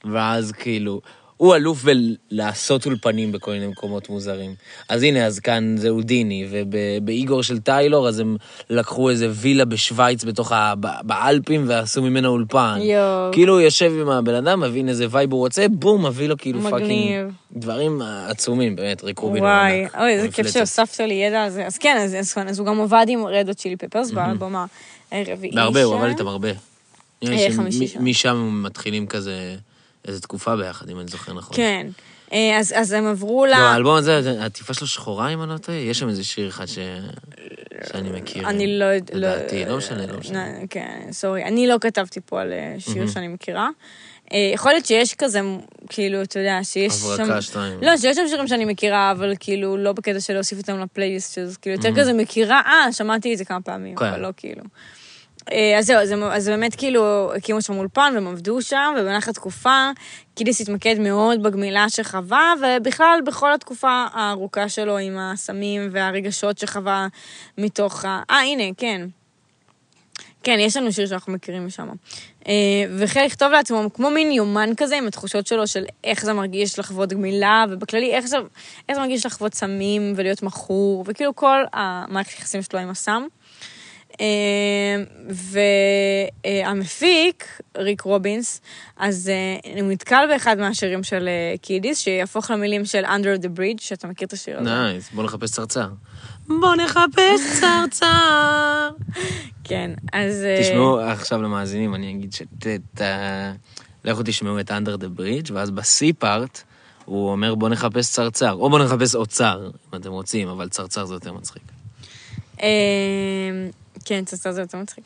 ואז כאילו... הוא אלוף בלעשות אולפנים בכל מיני מקומות מוזרים. אז הנה, אז כאן זה הודיני, ובאיגור של טיילור, אז הם לקחו איזה וילה בשוויץ בתוך ה... באלפים ועשו ממנה אולפן. יואו. כאילו הוא יושב עם הבן אדם, מבין איזה vibe הוא רוצה, בום, מביא לו כאילו מגניב. fucking... דברים עצומים, באמת, ריק רובין. הוא וואי. אוי, איזה כיף. שהוספת לי ידע על זה. אז כן, אז, אז, אז הוא גם עבד עם רדו צ'ילי פפרס באלבום הרביעי. בהרבה, הוא שם. עבד איתם הרבה. אה, חמישי שם. משם מתחילים כזה, איזה תקופה ביחד, אם אני זוכר נכון. כן. אה, אז, אז הם עברו ל... לא, האלבום הזה, זה- העטיפה שלו שחורה, אם אני לא טועה, יש שם איזה שיר אחד ש... שאני מכיר. אני לא... יודע- לדעתי, לא משנה, לא משנה. נ- כן, סורי. אני לא כתבתי פה על אה, שיר שאני מכירה. אה, יכול להיות שיש כזה, כאילו, אתה יודע, שיש שם... הברקה שתיים. לא, שיש שם שירים שאני מכירה, אבל כאילו, לא בקטע של להוסיף אותם לפלייליסט, שזה כאילו יותר כזה מכירה, אה, שמעתי את זה כמה פעמים, כן. אבל לא כאילו. אה, אז זהו, אז אז באמת כאילו הקימו שם אולפן והם עבדו שם, ובמהלך התקופה קידיס התמקד מאוד בגמילה שחווה, ובכלל בכל התקופה הארוכה שלו עם הסמים והרגשות שחווה מתוך ה... אה, הנה, כן. כן, יש לנו שיר שאנחנו מכירים משם. אה, והחל לכתוב לעצמו כמו מין יומן כזה עם התחושות שלו של איך זה מרגיש לחוות גמילה, ובכללי איך זה, איך זה מרגיש לחוות סמים ולהיות מכור, וכאילו כל המערכת היחסים שלו עם הסם. אה, והמפיק, ריק רובינס, אז אה, הוא נתקל באחד מהשירים של אה, קידיס, שיהפוך למילים של Under the Bridge, שאתה מכיר את השיר הזה. Nice, בוא נחפש צרצר. בוא נחפש צרצר. כן, אז... אה, תשמעו, עכשיו למאזינים, אני אגיד ש... ת- ת- לכו תשמעו את Under the Bridge, ואז ב C part, הוא אומר בוא נחפש צרצר, או בוא נחפש אוצר, אם אתם רוצים, אבל צרצר זה יותר מצחיק. אה, כן, צצה זה יותר מצחיק.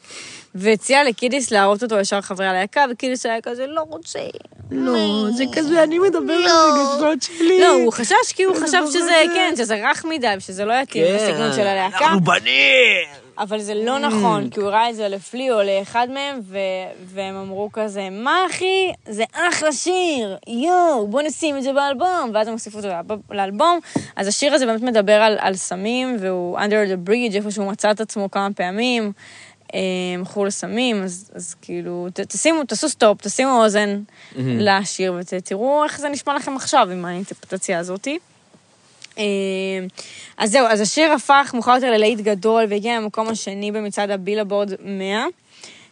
והציע לקידיס להראות אותו ישר חברי הלהקה, וקידיס היה כזה, לא רוצה. לא, זה כזה, אני מדבר על הרגשות שלי. לא, הוא חשש כי הוא חשב שזה, זה. כן, שזה רך מדי, ושזה לא יתאים לסגנון של הלהקה. כן, אנחנו בנים! אבל זה לא נכון, כי הוא הראה את זה לפלי או לאחד מהם, ו- והם אמרו כזה, מה אחי? זה אחלה שיר, יואו, בוא נשים את זה באלבום, ואז הם הוסיפו אותו לאלב- לאלבום. אז השיר הזה באמת מדבר על, על סמים, והוא under the bridge, איפה שהוא מצא את עצמו כמה פעמים, מכור לסמים, אז, אז כאילו, ת, תשימו, תעשו סטופ, תשימו אוזן לשיר, ותראו איך זה נשמע לכם עכשיו עם האינטרפרטציה הזאתי. אה, אז זהו, אז השיר הפך מאוחר יותר ללהיט גדול והגיע למקום השני במצעד הבילבורד 100,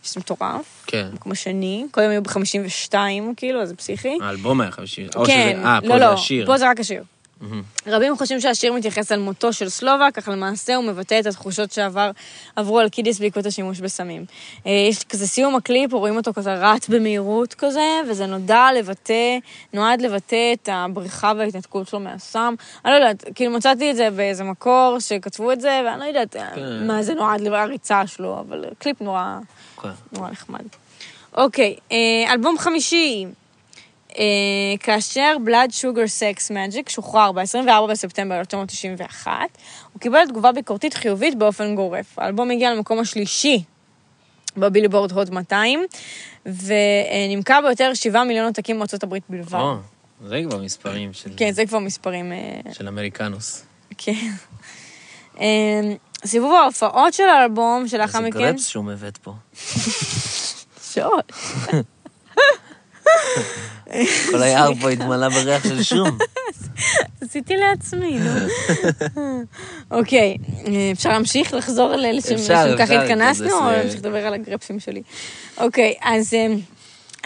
שזה מטורף, כן. מקום השני, קודם היו ב-52, כאילו, אז זה פסיכי. האלבום היה חמישי. או כן, שזה- אה, לא, פה זה לא, השיר. פה זה רק השיר. מהמם. רבים חושבים שהשיר מתייחס על מותו של סלובק, אך למעשה הוא מבטא את התחושות שעברו על קידיס בעקבות השימוש בסמים. אה, יש כזה סיום הקליפ, רואים אותו כזה רץ במהירות כזה, וזה נודע לבטא, נועד לבטא את הבריחה וההתנתקות שלו מהסם. אני לא יודעת, כאילו מצאתי את זה באיזה מקור שכתבו את זה, ואני לא יודעת כן. מה זה נועד לריצה שלו, אבל קליפ נורא... כן. נורא נחמד. אוקיי, אה, אלבום חמישי, כאשר Blood Sugar Sex Magic שוחרר ב-24 בספטמבר 1991, הוא קיבל תגובה ביקורתית חיובית באופן גורף. האלבום הגיע למקום השלישי בבילבורד הוד 200, ונמכר ביותר 7 מיליון עותקים מארצות הברית בלבד. או, זה כבר מספרים של... כן, זה כבר מספרים... אה, של אמריקנוס. כן. אה, סיבוב ההופעות של האלבום, שלאחר איזה מכן... גרפס שהוא מבט פה. שוט. כל היער פה התמלא בריח של שום. עשיתי לעצמי, נו. אוקיי, אפשר להמשיך לחזור כך אפשר, התכנסנו, כזה או להמשיך לדבר על הגרפסים שלי? אוקיי, אז אה,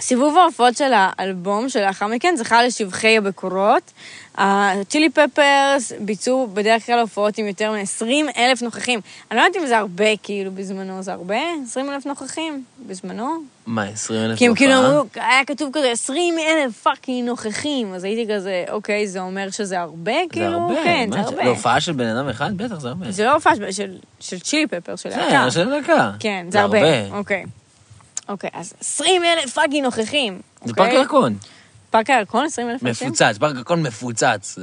סיבוב ההופעות של האלבום שלאחר מכן זכה לשבחי הבקורות. הצ'ילי פפרס ביצעו בדרך כלל הופעות עם יותר מ-20 אלף נוכחים. אני לא יודעת אם זה הרבה, כאילו, בזמנו זה הרבה? 20 אלף נוכחים בזמנו? מה, 20 אלף כי הם כאילו אמרו, היה כתוב כזה 20 אלף fucking נוכחים, אז הייתי כזה, אוקיי, זה אומר שזה הרבה? זה כאילו, הרבה. כן, זה הרבה. להופעה של בן אדם אחד? בטח, זה הרבה. זה לא הופעה של- צ'ילי פפר, של להקה. זה, של דקה. כן, זה הרבה. אוקיי. אוקיי, אז 20 אלף fucking נוכחים. זה אוקיי? פארק ירקון. פארק הירקון, 20 אלף אנשים? מפוצץ, פארק ירקון מפוצץ.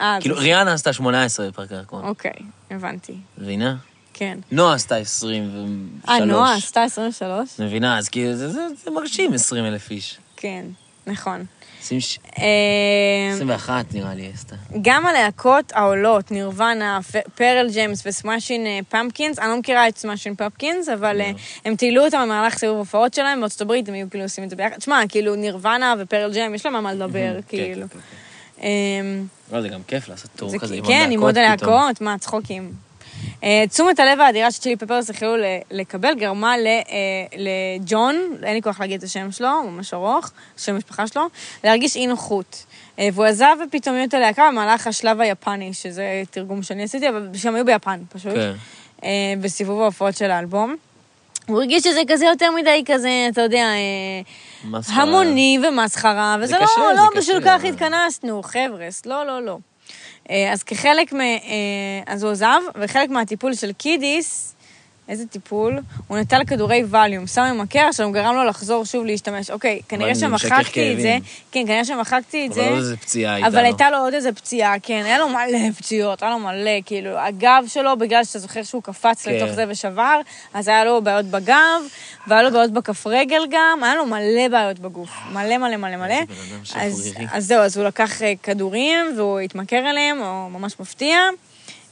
אה, כאילו, ריאנה עשתה 18 בפארק ירקון. אוקיי, הבנתי. מבינה? כן. נועה עשתה 23. אה, נועה עשתה 23? מבינה? אז כאילו, זה מרשים 20 אלף איש. כן, נכון. עושים ש- אה, 21 נראה לי עשתה. גם הלהקות העולות, נירוונה, פרל ג'יימס וסמאשין פמפקינס, אני לא מכירה את סמאשין פמפקינס, אבל אה, הם טיילו אותם במהלך סיבוב הופעות שלהם, בארצות הברית הם היו כאילו עושים את זה ביחד. תשמע, כאילו נירוונה ופרל ג'יימס, יש להם על מה לדבר, כן, כאילו. כן, כן. אמ, לא, זה גם כיף לעשות טור זה כזה עם כן, עם עוד פתאום. הלהקות, מה, צחוקים. אה, תשומת הלב האדירה שצ'ילי פפרס החלו לקבל גרמה אה, לג'ון, אין לי כוח להגיד את השם שלו, הוא ממש ארוך, שם המשפחה שלו, להרגיש אי נוחות. אה, והוא עזב בפתאומיות הלהקה במהלך השלב היפני, שזה תרגום שאני עשיתי, אבל שהם היו ביפן פשוט, כן. בסיבוב ההופעות של האלבום. הוא הרגיש שזה כזה יותר מדי כזה, אתה יודע. המוני ומסחרה, וזה זה לא, קשה, לא בשביל כך התכנסנו, חבר'ס, לא, לא, לא. אה, אז כחלק מ... אה, אז הוא עזב, וחלק מהטיפול של קידיס, איזה טיפול? הוא נטל כדורי ווליום, שם עם מקר, עכשיו גרם לו לחזור שוב להשתמש. אוקיי, כנראה שמחקתי את זה. כן, כנראה שמחקתי את אבל זה. עוד איזה פציעה הייתה אבל לו. הייתה לו עוד איזה פציעה, כן, היה לו מלא פציעות, היה לו מלא, כאילו, הגב שלו, בגלל שאתה זוכר שהוא קפץ כן. לתוך זה ושבר, אז היה לו בעיות בגב, והיה לו בעיות בכף רגל גם, היה לו מלא בעיות בגוף, מלא מלא מלא מלא. אז. אז זהו, אז הוא לקח אה, כדורים, והוא התמכר אליהם, או ממש מפתיע,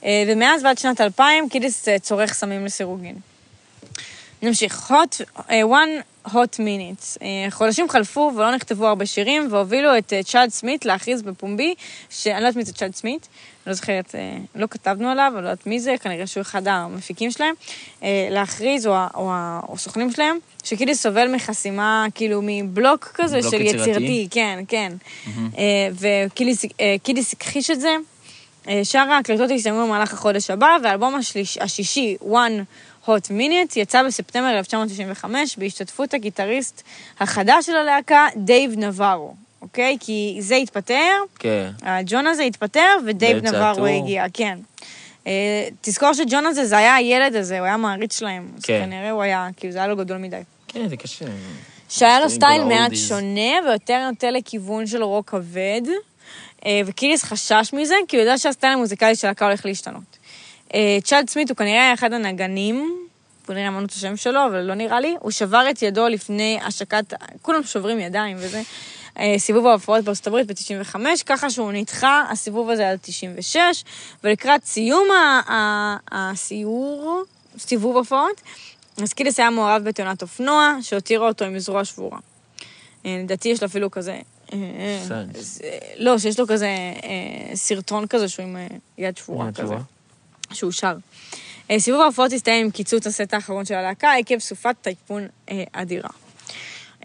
ומאז ועד שנת 2000, קידיס אה, צורך סמים לסירוגין. נמשיך. hot, uh, one hot minutes. חודשים חלפו ולא נכתבו הרבה שירים, והובילו את צ'אד סמית להכריז בפומבי, שאני לא יודעת מי זה צ'אד סמית, לא זוכרת, לא כתבנו עליו, אני לא יודעת מי זה, כנראה שהוא אחד המפיקים שלהם, להכריז, או, או, או הסוכנים שלהם, שקידיס סובל מחסימה, כאילו, מבלוק כזה בלוק של יצירתי? יצירתי, כן, כן. אה, וקידיס הכחיש את זה. אה, שאר ההקלטות יסתיימו במהלך החודש הבא, והאלבום השליש, השישי, One Hot Minute, יצא בספטמבר 1995 בהשתתפות הגיטריסט החדש של הלהקה, דייב נברו, אוקיי? כי זה התפטר, כן. הג'ון הזה התפטר, ודייב נברו. הגיע, כן. אה, תזכור שג'ון הזה, זה היה הילד הזה, הוא היה מעריץ שלהם. אז כן. כנראה הוא היה, כאילו, זה היה לו גדול מדי. כן, זה קשה. שהיה לו סטייל מעט. שונה ויותר נוטה לכיוון של רוק כבד, וקידיס חשש מזה, כי הוא יודע שהסטייל המוזיקלי של הלהקה הולך להשתנות. אה, צ'אד סמית הוא כנראה היה אחד הנגנים, בוא נראה אמרנו את השם שלו, אבל לא נראה לי, הוא שבר את ידו לפני השקת, כולם שוברים ידיים וזה, אה, סיבוב ההופעות בארצות הברית ב-95, ככה שהוא נדחה, הסיבוב הזה עד 96, ולקראת סיום הסיור, סיבוב הופעות, אז קיליס היה מעורב בתאונת אופנוע, שהותירה אותו עם זרוע שבורה. אה, לדעתי יש לו אפילו כזה... אה, אה. זה- לא, שיש לו כזה אה, סרטון כזה שהוא עם אה, יד שבורה כזה. שהוא שר. אה, סיבוב ההופעות הסתיים עם קיצוץ הסט האחרון של הלהקה עקב סופת טייפון אה, אדירה.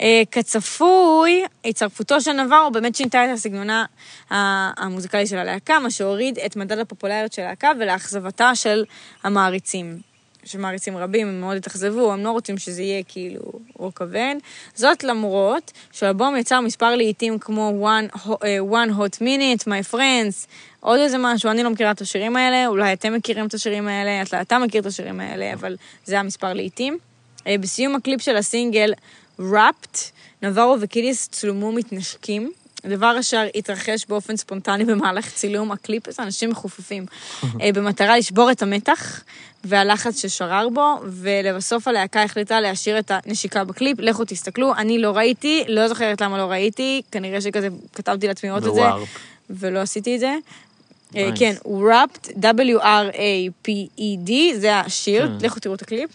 אה, כצפוי, הצטרפותו של נברו באמת שינתה את הסגנונה המוזיקלי של הלהקה, מה שהוריד את מדד הפופולריות של הלהקה ולאכזבתה של המעריצים. שמעריצים רבים, הם מאוד התאכזבו, הם לא רוצים שזה יהיה כאילו רוק כבד. זאת למרות שהאלבום יצר מספר לעיתים כמו One, אה, One Hot Minute, My Friends, עוד איזה משהו, אני לא מכירה את השירים האלה, אולי אתם מכירים את השירים האלה, אתה, אתה מכיר את השירים האלה, אבל זה המספר לעיתים. אה, בסיום הקליפ של הסינגל Warped, נברו וקידיס צולמו מתנשקים. הדבר אשר התרחש באופן ספונטני במהלך צילום הקליפ הזה, אנשים מחופפים, אה, במטרה לשבור את המתח והלחץ ששרר בו, ולבסוף הלהקה החליטה להשאיר את הנשיקה בקליפ. לכו תסתכלו, אני לא ראיתי, לא זוכרת למה לא ראיתי, כנראה שכזה כתבתי לעצמי לראות את זה. ולא עשיתי את זה. אה, Nice. כן, Warped, W-R-A-P-E-D, זה השיר, כן. לכו תראו את הקליפ.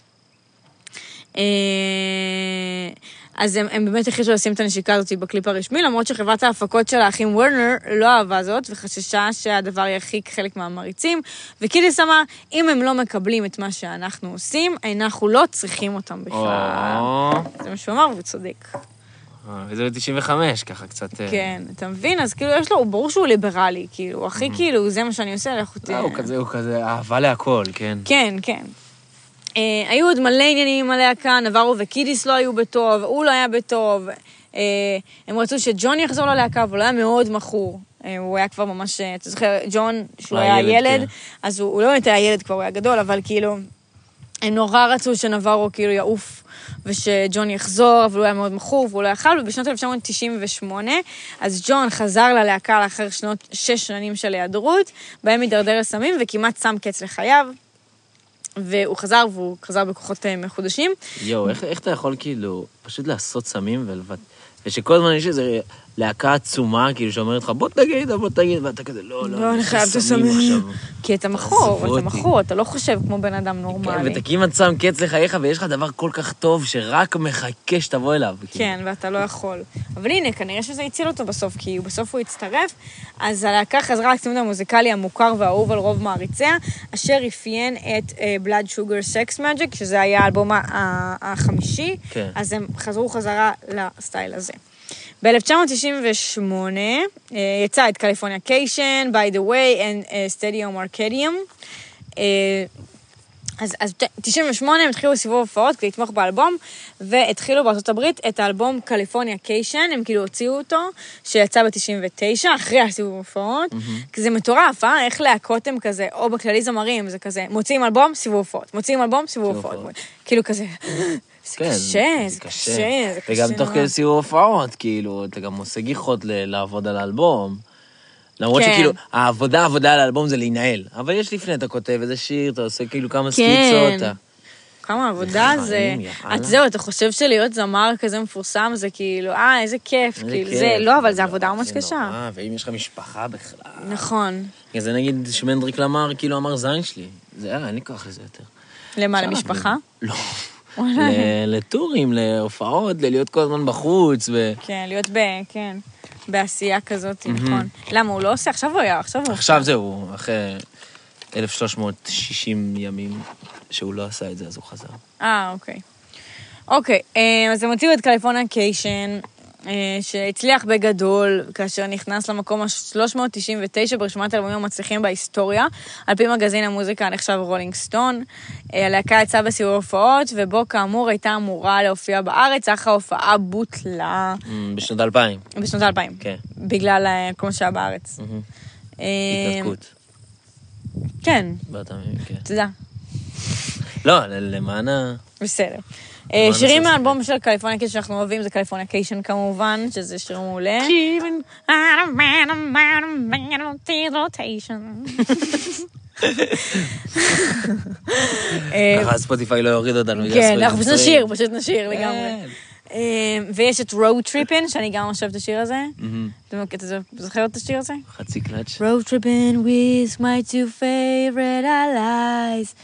אה, אז הם, הם באמת החליטו לשים את הנשיקה הזאת בקליפ הרשמי, למרות שחברת ההפקות של האחים וורנר לא אהבה זאת, וחששה שהדבר ירחיק חלק מהמעריצים. וקידיס אמר, אם הם לא מקבלים את מה שאנחנו עושים, אנחנו לא צריכים אותם בכלל. או, זה מה שהוא אמר, והוא צודק. אה, וזה ב-95, ככה קצת... אה, כן, אתה מבין? אז כאילו, יש לו, הוא ברור שהוא ליברלי, כאילו, הכי כאילו, זה מה שאני עושה, לכו לא, תראה. הוא כזה, הוא כזה אהבה להכל, כן. כן, כן. אה, היו עוד מלא עניינים עם הלהקה, נברו וקידיס לא היו בטוב, הוא לא היה בטוב. אה, הם רצו שג'ון יחזור ללהקה, אבל הוא היה מאוד מכור. אה, הוא היה כבר ממש, אתה זוכר, ג'ון, שהוא הוא היה ילד, כן. אז הוא, הוא לא באמת היה ילד כבר, הוא היה גדול, אבל כאילו, הם נורא רצו שנברו כאילו יעוף, ושג'ון יחזור, אבל הוא היה מאוד מכור, והוא לא יכל, ובשנת 1998, אז ג'ון חזר ללהקה לאחר שנות, שש שנים של היעדרות, בהם הידרדר לסמים וכמעט שם קץ לחייו. והוא חזר, והוא חזר בכוחות אה, מחודשים. יואו, איך, איך אתה יכול כאילו פשוט לעשות סמים ולבט... ושכל הזמן יש איזו להקה עצומה, כאילו, שאומרת לך, בוא תגיד, בוא תגיד, ואתה כזה, לא, לא, לא, אני חייב את סמים הסמים. עכשיו." כי אתה מכור, אתה. מכור, אתה לא חושב כמו בן אדם כן, נורמלי. ואתה כמעט שם קץ לחייך, ויש לך דבר כל כך טוב, שרק מחכה שתבוא אליו. כאילו. כן, ואתה לא יכול. אבל הנה, כנראה שזה הציל אותו בסוף, כי בסוף הוא הצטרף. אז הלהקה חזרה לצימוד המוזיקלי המוכר והאהוב על רוב מעריציה, אשר אפיין את Blood Sugar Sex Magic, שזה היה האלבום החמישי, כן. אז הם חזרו חזרה לסטייל הזה. ב-1998 uh, יצא את קליפורניה קיישן, by the way, and uh, Stadium Arcadium. Uh, אז, אז ת- 98 הם התחילו סיבוב הופעות כדי לתמוך באלבום, והתחילו בארצות הברית את האלבום קליפורניה קיישן, הם כאילו הוציאו אותו, שיצא ב-99, אחרי הסיבוב הופעות. כי זה מטורף, אה? איך להקות הם כזה, או בכללי זמרים, זה כזה, מוציאים אלבום, סיבוב הופעות, מוציאים אלבום, סיבוב. הופעות. כאילו כזה, זה כן, קשה, זה קשה, זה קשה וגם תוך. כדי סיור הופעות, כאילו, אתה גם עושה גיחות לעבוד על האלבום. למרות כן. שכאילו, העבודה, העבודה על האלבום זה להינעל. אבל יש לפני, אתה כותב איזה שיר, אתה עושה כאילו כמה כן. סקיצות. כמה עבודה זה. את זהו, אתה חושב שלהיות זמר כזה מפורסם זה כאילו, אה, איזה כיף, כאילו. זה, לא, אבל זה עבודה ממש קשה. נורא, ואם יש לך משפחה בכלל. נכון. זה נגיד שמנדריק למר, כאילו אמר זין שלי. זה, יאללה, אין לי כוח לזה יותר. למה, למשפחה? לא. לטורים, להופעות, ללהיות כל הזמן בחוץ, ו... כן, להיות ב... כן, בעשייה כזאת, נכון. למה, הוא לא עושה? עכשיו הוא היה, עכשיו הוא... עכשיו זהו, אחרי 1360 ימים שהוא לא עשה את זה, אז הוא חזר. אה, אוקיי. אוקיי, אה, אז הם הוציאו את Californication, אה, שהצליח בגדול, כאשר נכנס למקום ה-399 ברשימת האלבומים המצליחים בהיסטוריה, על פי מגזין המוזיקה הנחשב רולינג סטון. אה, הלהקה יצאה בסיבוב הופעות, ובו כאמור הייתה אמורה להופיע בארץ, אך ההופעה בוטלה אמ, בשנות 2000. בשנות האלפיים. כן. בגלל אה, כל מה שהיה בארץ. אה, התנתקות. כן, באותם ימים, כן. תודה. לא, למען ה... בסדר. אה, שירים. מהאלבום של קליפורניה קיישן שאנחנו אוהבים זה קליפורניה קיישן כמובן, שזה שיר מעולה. אה, ככה ספוטיפיי לא יוריד אותנו. כן, אנחנו פשוט. נשיר, פשוט נשיר לגמרי. כן. אה, ויש את Road Trippin', שאני גם ממש אוהבת את השיר הזה. מהמם. אתה אתה זוכר את השיר הזה? חצי קלאץ'. Road tripping with my two favorite allies.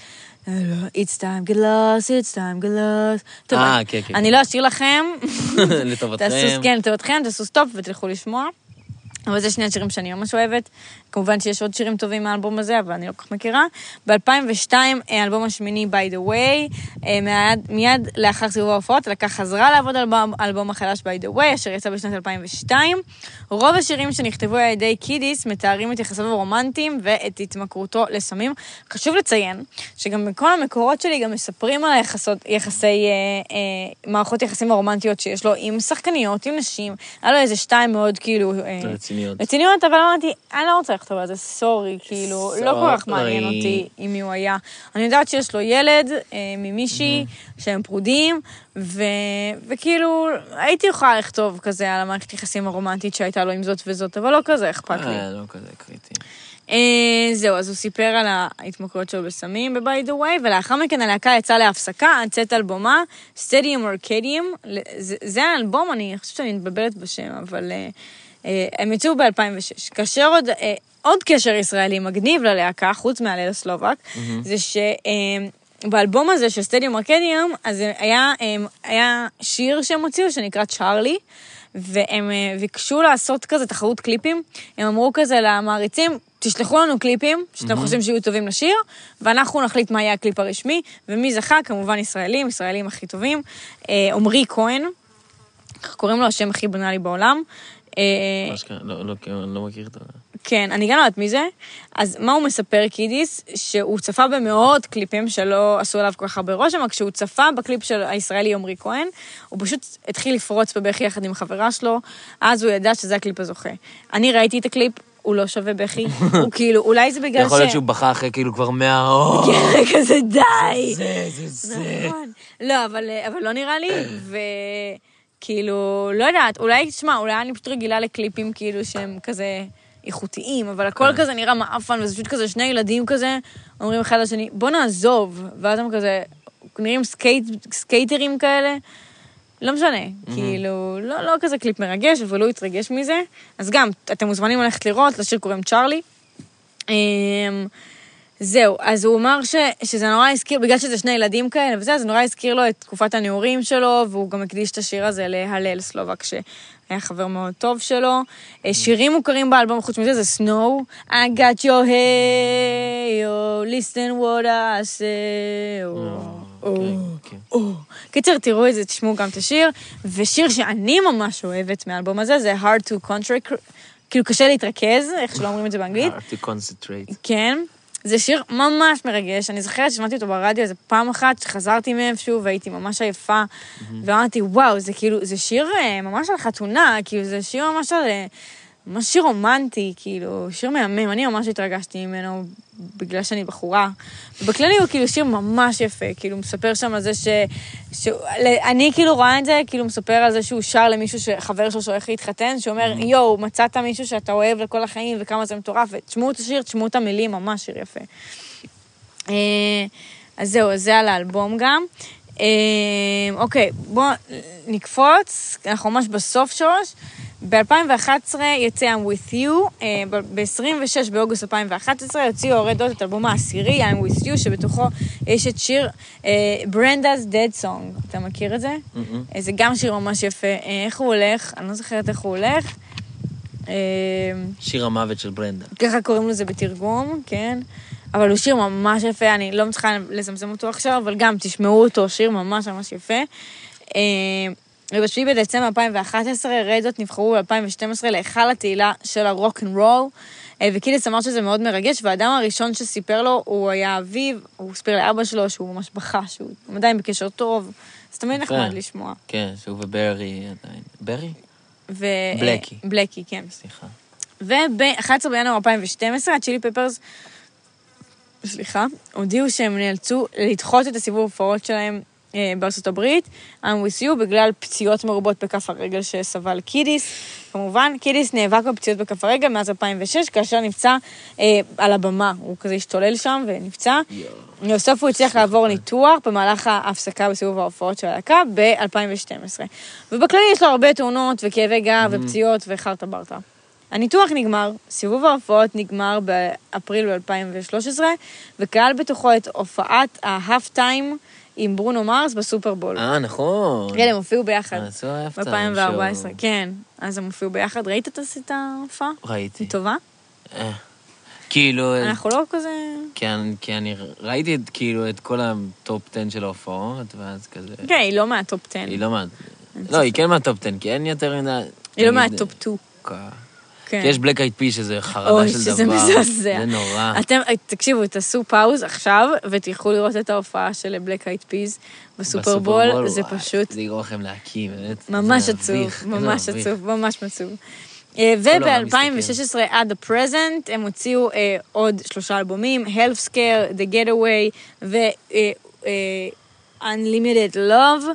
It's time, get lost, it's time, get lost. טוב, אה, אני- כן, כן, אני כן. לא אשאיר לכם. לטובתכם. תעשו, כן, לטובתכם, תעשו סטופ ותלכו לשמוע. אבל זה שני השירים שאני ממש אוהבת. כמובן שיש עוד שירים טובים מהאלבום הזה, אבל אני לא כל כך מכירה. ב-2002, האלבום השמיני by the way, אה, מיד, מיד לאחר סיבוב ההופעות, הלהקה חזרה לעבוד על האלבום החדש by the way, אשר יצא בשנת 2002. רוב השירים שנכתבו על ידי קידיס מתארים את יחסיו הרומנטיים ואת התמכרותו לסמים. חשוב לציין שגם בכל המקורות שלי גם מספרים על היחסות, יחסי, אה, אה, מערכות יחסים הרומנטיות שיש לו עם שחקניות, עם נשים. היה לו איזה שתיים מאוד כאילו... אה, רציניות. רציניות, אבל אמרתי, אני לא רוצה לכתוב על זה, sorry, כאילו, לא כל כך מעניין. אותי עם מי הוא היה. אני יודעת שיש לו ילד אה, ממישהי, שהם פרודים, ו... וכאילו, הייתי יכולה לכתוב כזה על המערכת יחסים הרומנטית שהייתה לו עם זאת וזאת, אבל לא כזה אכפת לי. אה, לא כזה קריטי. אה, זהו, אז הוא סיפר על ההתמכרויות שלו בסמים ב-by the way, ולאחר מכן הלהקה יצאה להפסקה עד צאת אלבומה, Stadium Arcadium. זה, האלבום, אני חושבת שאני מתבלבלת בשם, אבל אה, הם יצאו ב-2006. כאשר עוד, אה, עוד קשר ישראלי מגניב ללהקה, חוץ מהליל הסלובק, זה ש... אה, באלבום הזה של סטדיום ארקדיום, אז היה, אה, היה שיר שהם הוציאו שנקרא צ'ארלי, והם אה, ביקשו לעשות כזה תחרות קליפים. הם אמרו כזה למעריצים, תשלחו לנו קליפים שאתם חושבים שיהיו טובים לשיר, ואנחנו נחליט מה יהיה הקליפ הרשמי, ומי זכה? כמובן ישראלים, ישראלים הכי טובים. אה, עמרי כהן, קוראים לו השם הכי בנאלי בעולם. אה, שקרה, לא, לא, אני לא מכיר את ה... כן, אני גם לא יודעת מי זה. אז מה הוא מספר, קידיס? שהוא צפה במאות קליפים שלא עשו עליו כל כך הרבה רושם, אבל כשהוא צפה בקליפ של הישראלי עמרי כהן, הוא פשוט התחיל לפרוץ בבכי יחד עם חברה שלו, אז הוא ידע שזה הקליפ הזוכה. אני ראיתי את הקליפ, הוא לא שווה בכי, הוא כאילו, אולי זה בגלל ש... יכול להיות שהוא בכה אחרי כאילו כבר מאה... כן, כזה די. זה, זה, זה. נכון. לא, אבל, אבל לא נראה לי, וכאילו, לא יודעת, אולי, תשמע, אולי אני פשוט רגילה לקליפים כאילו שהם כזה איכותיים, אבל הכל כן. כזה נראה מעפן, וזה פשוט כזה שני ילדים כזה, אומרים אחד לשני, בוא נעזוב, ואז הם כזה, נראים skate, סקייטרים כאלה. לא משנה, כאילו, לא, לא כזה קליפ מרגש, אבל הוא התרגש מזה. אז גם, אתם מוזמנים ללכת לראות, לשיר קוראים צ'ארלי. זהו, אז הוא אמר ש, שזה נורא הזכיר, בגלל שזה שני ילדים כאלה וזה, זה נורא הזכיר לו את תקופת הנעורים שלו, והוא גם הקדיש את השיר הזה להלל סלובק, שהיה חבר מאוד טוב שלו. אה, שירים מוכרים באלבום, חוץ מזה, זה סנואו. I got your hey, oh, listen what I say, oh, oh. כן, כן. קיצר, תראו את זה, תשמעו גם את השיר. ושיר שאני ממש אוהבת מהאלבום הזה, זה hard to contract, כאילו קשה להתרכז, איך שלא אומרים את זה באנגלית. hard to concentrate. כן. זה שיר ממש מרגש, אני זוכרת ששמעתי אותו ברדיו איזה פעם אחת, שחזרתי מאיפשהו והייתי ממש עייפה, ואמרתי, וואו, זה כאילו, זה שיר אה, ממש על חתונה, כאילו, זה שיר ממש על... ממש שיר רומנטי, כאילו, שיר מהמם, אני ממש התרגשתי ממנו בגלל שאני בחורה. ובכללי הוא כאילו שיר ממש יפה, כאילו, מספר שם על זה ש... ש... אני כאילו רואה את זה, כאילו מספר על זה שהוא שר למישהו, ש... חבר שלו שהולך להתחתן, שאומר, יואו, מצאת מישהו שאתה אוהב לכל החיים וכמה זה מטורף, ותשמעו את השיר, תשמעו את המילים, ממש שיר יפה. אה, אז זהו, אז זה על האלבום גם. אה, אוקיי, בואו נקפוץ, אנחנו ממש בסוף שלוש. ב-2011 יצא I'm With You, אה, ב-26 באוגוסט 2011 הוציאו הורדות את אלבום העשירי, I'm With You, שבתוכו יש את שיר אה, Brendan's Death Song. אתה מכיר את זה? מהמם. אה, זה גם שיר ממש יפה. אה, איך הוא הולך? אני לא זוכרת איך הוא הולך. אה, שיר המוות של ברנדן. ככה קוראים לזה בתרגום, כן? אבל הוא שיר ממש יפה, אני לא מצליחה לזמזם אותו עכשיו, אבל גם תשמעו אותו, שיר ממש ממש יפה. אה, וב-7 בדצמבר 2011, Red Hot נבחרו ב-2012 להיכל התהילה של הרוק אנד רול, אה, וקיליס אמר שזה מאוד מרגש, והאדם הראשון שסיפר לו הוא היה אביו, הוא סיפר לאבא שלו שהוא ממש בכה, שהוא עדיין בקשר טוב, אז תמיד. נחמד לשמוע. כן, שהוא וברי עדיין. ברי? ו... בלקי. בלקי, כן. סליחה. וב-11 בינואר 2012, הצ'ילי פפרס, סליחה, הודיעו שהם נאלצו לדחות את הסיבוב ההופעות שלהם בארצות הברית, I'm with you, בגלל פציעות מרובות בכף הרגל שסבל קידיס. כמובן, קידיס נאבק בפציעות בכף הרגל מאז 2006, כאשר נפצע אה, על הבמה. הוא כזה השתולל שם ונפצע. בסוף הוא הצליח לעבור ניתוח במהלך ההפסקה בסיבוב ההופעות של הלהקה ב-2012. ובכללי יש לו הרבה תאונות וכאבי גב ופציעות וחרטה ברטה. הניתוח נגמר, סיבוב ההופעות נגמר באפריל ב-2013, וכלל בתוכו את הופעת ההאף טיים עם ברונו מרס בסופרבול. אה, נכון. כן, הם הופיעו ביחד. עשו אהבת ב-2014, שואו. כן. אז הם הופיעו ביחד. ראית את את ההופעה? ראיתי. היא טובה? אה. כאילו, אנחנו לא כזה... אני- כי אני ראיתי את, כאילו את כל הטופ 10 של ההופעות, ואז כזה... כן, היא לא מהטופ 10. היא לא מה... לא, היא כן מהטופ 10, כי אין יותר מדי... היא לא מהטופ 2. אה, כן. כי יש בלק אייד פי שזה חרדה אוי, של דבר. שזה מזעזע. זה נורא. אתם, תקשיבו, תעשו פאוז עכשיו, ותלכו לראות את ההופעה של בלק אייד פיז בסופרבול, זה וואי, פשוט זה יגרום לכם להקים, באמת. ממש זה עצוב, ממש. עצוב, ממש עצוב. אה, העולם וב-2016 עד ה-present הם הוציאו אה, עוד שלושה אלבומים, Health Scare, The Getaway ו... Unlimited Love.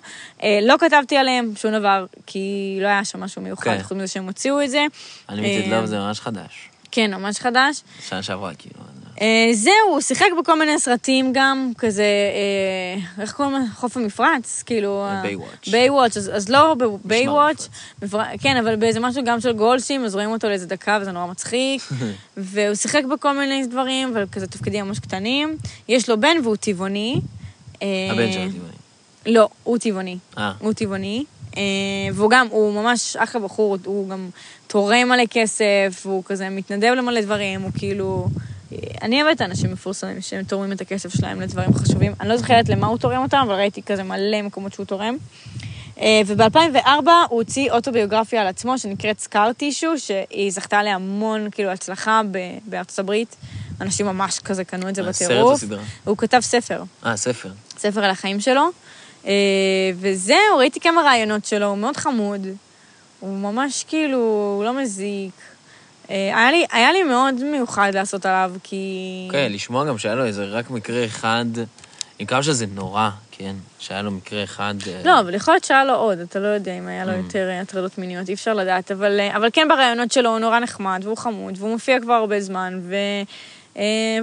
אה, לא כתבתי עליהם שום דבר, כי לא היה שם משהו מיוחד, כן. חוץ מזה שהם הוציאו את זה. Unlimited אה, Love זה ממש חדש. כן, ממש חדש. שנה שעברה, כאילו. אה, זהו, הוא שיחק בכל מיני סרטים גם, כזה, אה, איך קוראים לזה? חוף המפרץ? כאילו... Baywatch. Baywatch, אז, אז לא ב-Baywatch, מפרץ. כן, אבל באיזה משהו גם של גולדשים, אז רואים אותו לאיזה דקה וזה נורא מצחיק. והוא שיחק בכל מיני דברים, וכזה תפקידים ממש קטנים. יש לו בן והוא טבעוני. אה, הבן שלו טבעי. לא, הוא טבעוני. אה, הוא טבעוני, אה, והוא גם, הוא ממש אחלה בחור, הוא גם תורם מלא כסף, והוא כזה מתנדב למלא דברים, הוא כאילו... אה, אני אוהבת אנשים מפורסמים שהם תורמים את הכסף שלהם לדברים חשובים. אני לא זוכרת למה הוא תורם אותם, אבל ראיתי כזה מלא מקומות שהוא תורם. וב-2004 הוא הוציא אוטוביוגרפיה על עצמו שנקראת סקאר טישו, שהיא זכתה להמון כאילו הצלחה בארצות הברית. אנשים ממש כזה קנו את זה אה, בטירוף. או סדרה? הוא כתב ספר. אה, ספר. ספר על החיים שלו. אה, וזהו, ראיתי כמה רעיונות שלו, הוא מאוד חמוד. הוא ממש כאילו, הוא לא מזיק. אה, היה לי, היה לי מאוד מיוחד לעשות עליו, כי... כן, לשמוע גם שהיה לו איזה רק מקרה אחד, עם כמה שזה נורא, כן? שהיה לו מקרה אחד... לא, אבל יכול להיות שהיה לו עוד, אתה לא יודע אם היה לו Mm. יותר הטרדות מיניות, אי אפשר לדעת, אבל, אבל כן ברעיונות שלו הוא נורא נחמד, והוא חמוד, והוא מופיע כבר הרבה זמן, ו,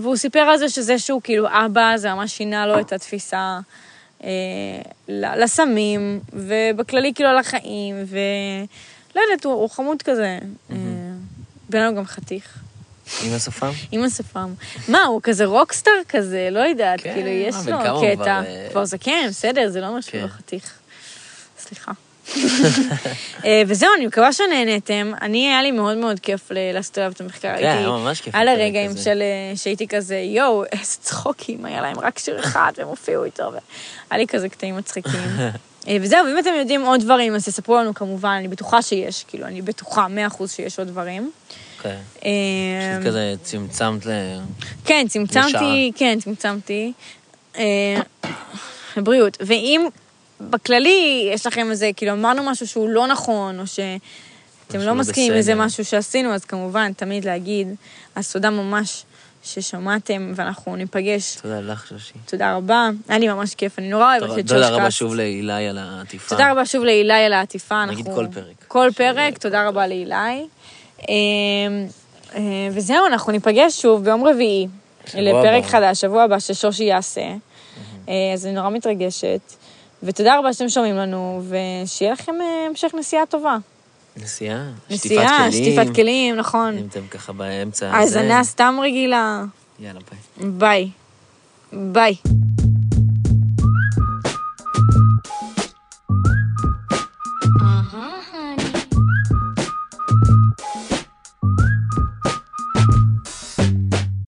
והוא סיפר על זה שזה שהוא כאילו אבא, זה ממש שינה לו את התפיסה אה, לסמים, ובכללי כאילו על החיים, ולא יודעת, הוא, הוא חמוד כזה. אה, אדם גם חתיך. עם השפם? עם השפם. מה, הוא כזה רוקסטאר כזה, לא יודעת, כן, כאילו, יש לו קטע. כבר, אה, זקן, בסדר, זה לא אומר שהוא כן. לא חתיך. סליחה. אה, וזהו, אני מקווה שנהנתם. אני, היה לי מאוד מאוד כיף לעשות עליו את המחקר. כן, היה ממש כיף היה לה הפרק רגעים הזה. של, אה, שהייתי כזה, יואו, איזה צחוקים, היה להם רק שיר אחד, והם הופיעו איתו, והיה לי כזה קטעים מצחיקים. אה, וזהו, ואם אתם יודעים עוד דברים, אז תספרו לנו כמובן, אני בטוחה שיש, כאילו, אני בטוחה, מאה אחוז שיש עוד דברים. פשוט כזה צמצמת ל... כן, צמצמתי. כן, צמצמתי. בריאות. ואם בכללי יש לכם איזה, כאילו אמרנו משהו שהוא לא נכון, או שאתם לא לא מסכימים עם איזה. משהו שעשינו, אז כמובן, תמיד להגיד. אז תודה ממש ששמעתם, ואנחנו ניפגש. תודה לך, שושי. תודה רבה. היה לי ממש כיף, אני נורא אוהבת את תודה שושקאסט. רבה שוב להילי על העטיפה. תודה רבה שוב להילי על העטיפה. נגיד אנחנו- כל פרק. כל פרק, תודה רבה להילי. אה, אה, וזהו, אנחנו ניפגש שוב ביום רביעי. לפרק. חדש, שבוע הבא ששושי יעשה. אה, אז אני נורא מתרגשת. ותודה רבה שאתם שומעים לנו, ושיהיה לכם אה, המשך נסיעה טובה. נסיעה, נסיעה, שטיפת כלים, נכון. אם אתם ככה באמצע. האזנה סתם רגילה. יאללה, ביי. ביי. ביי.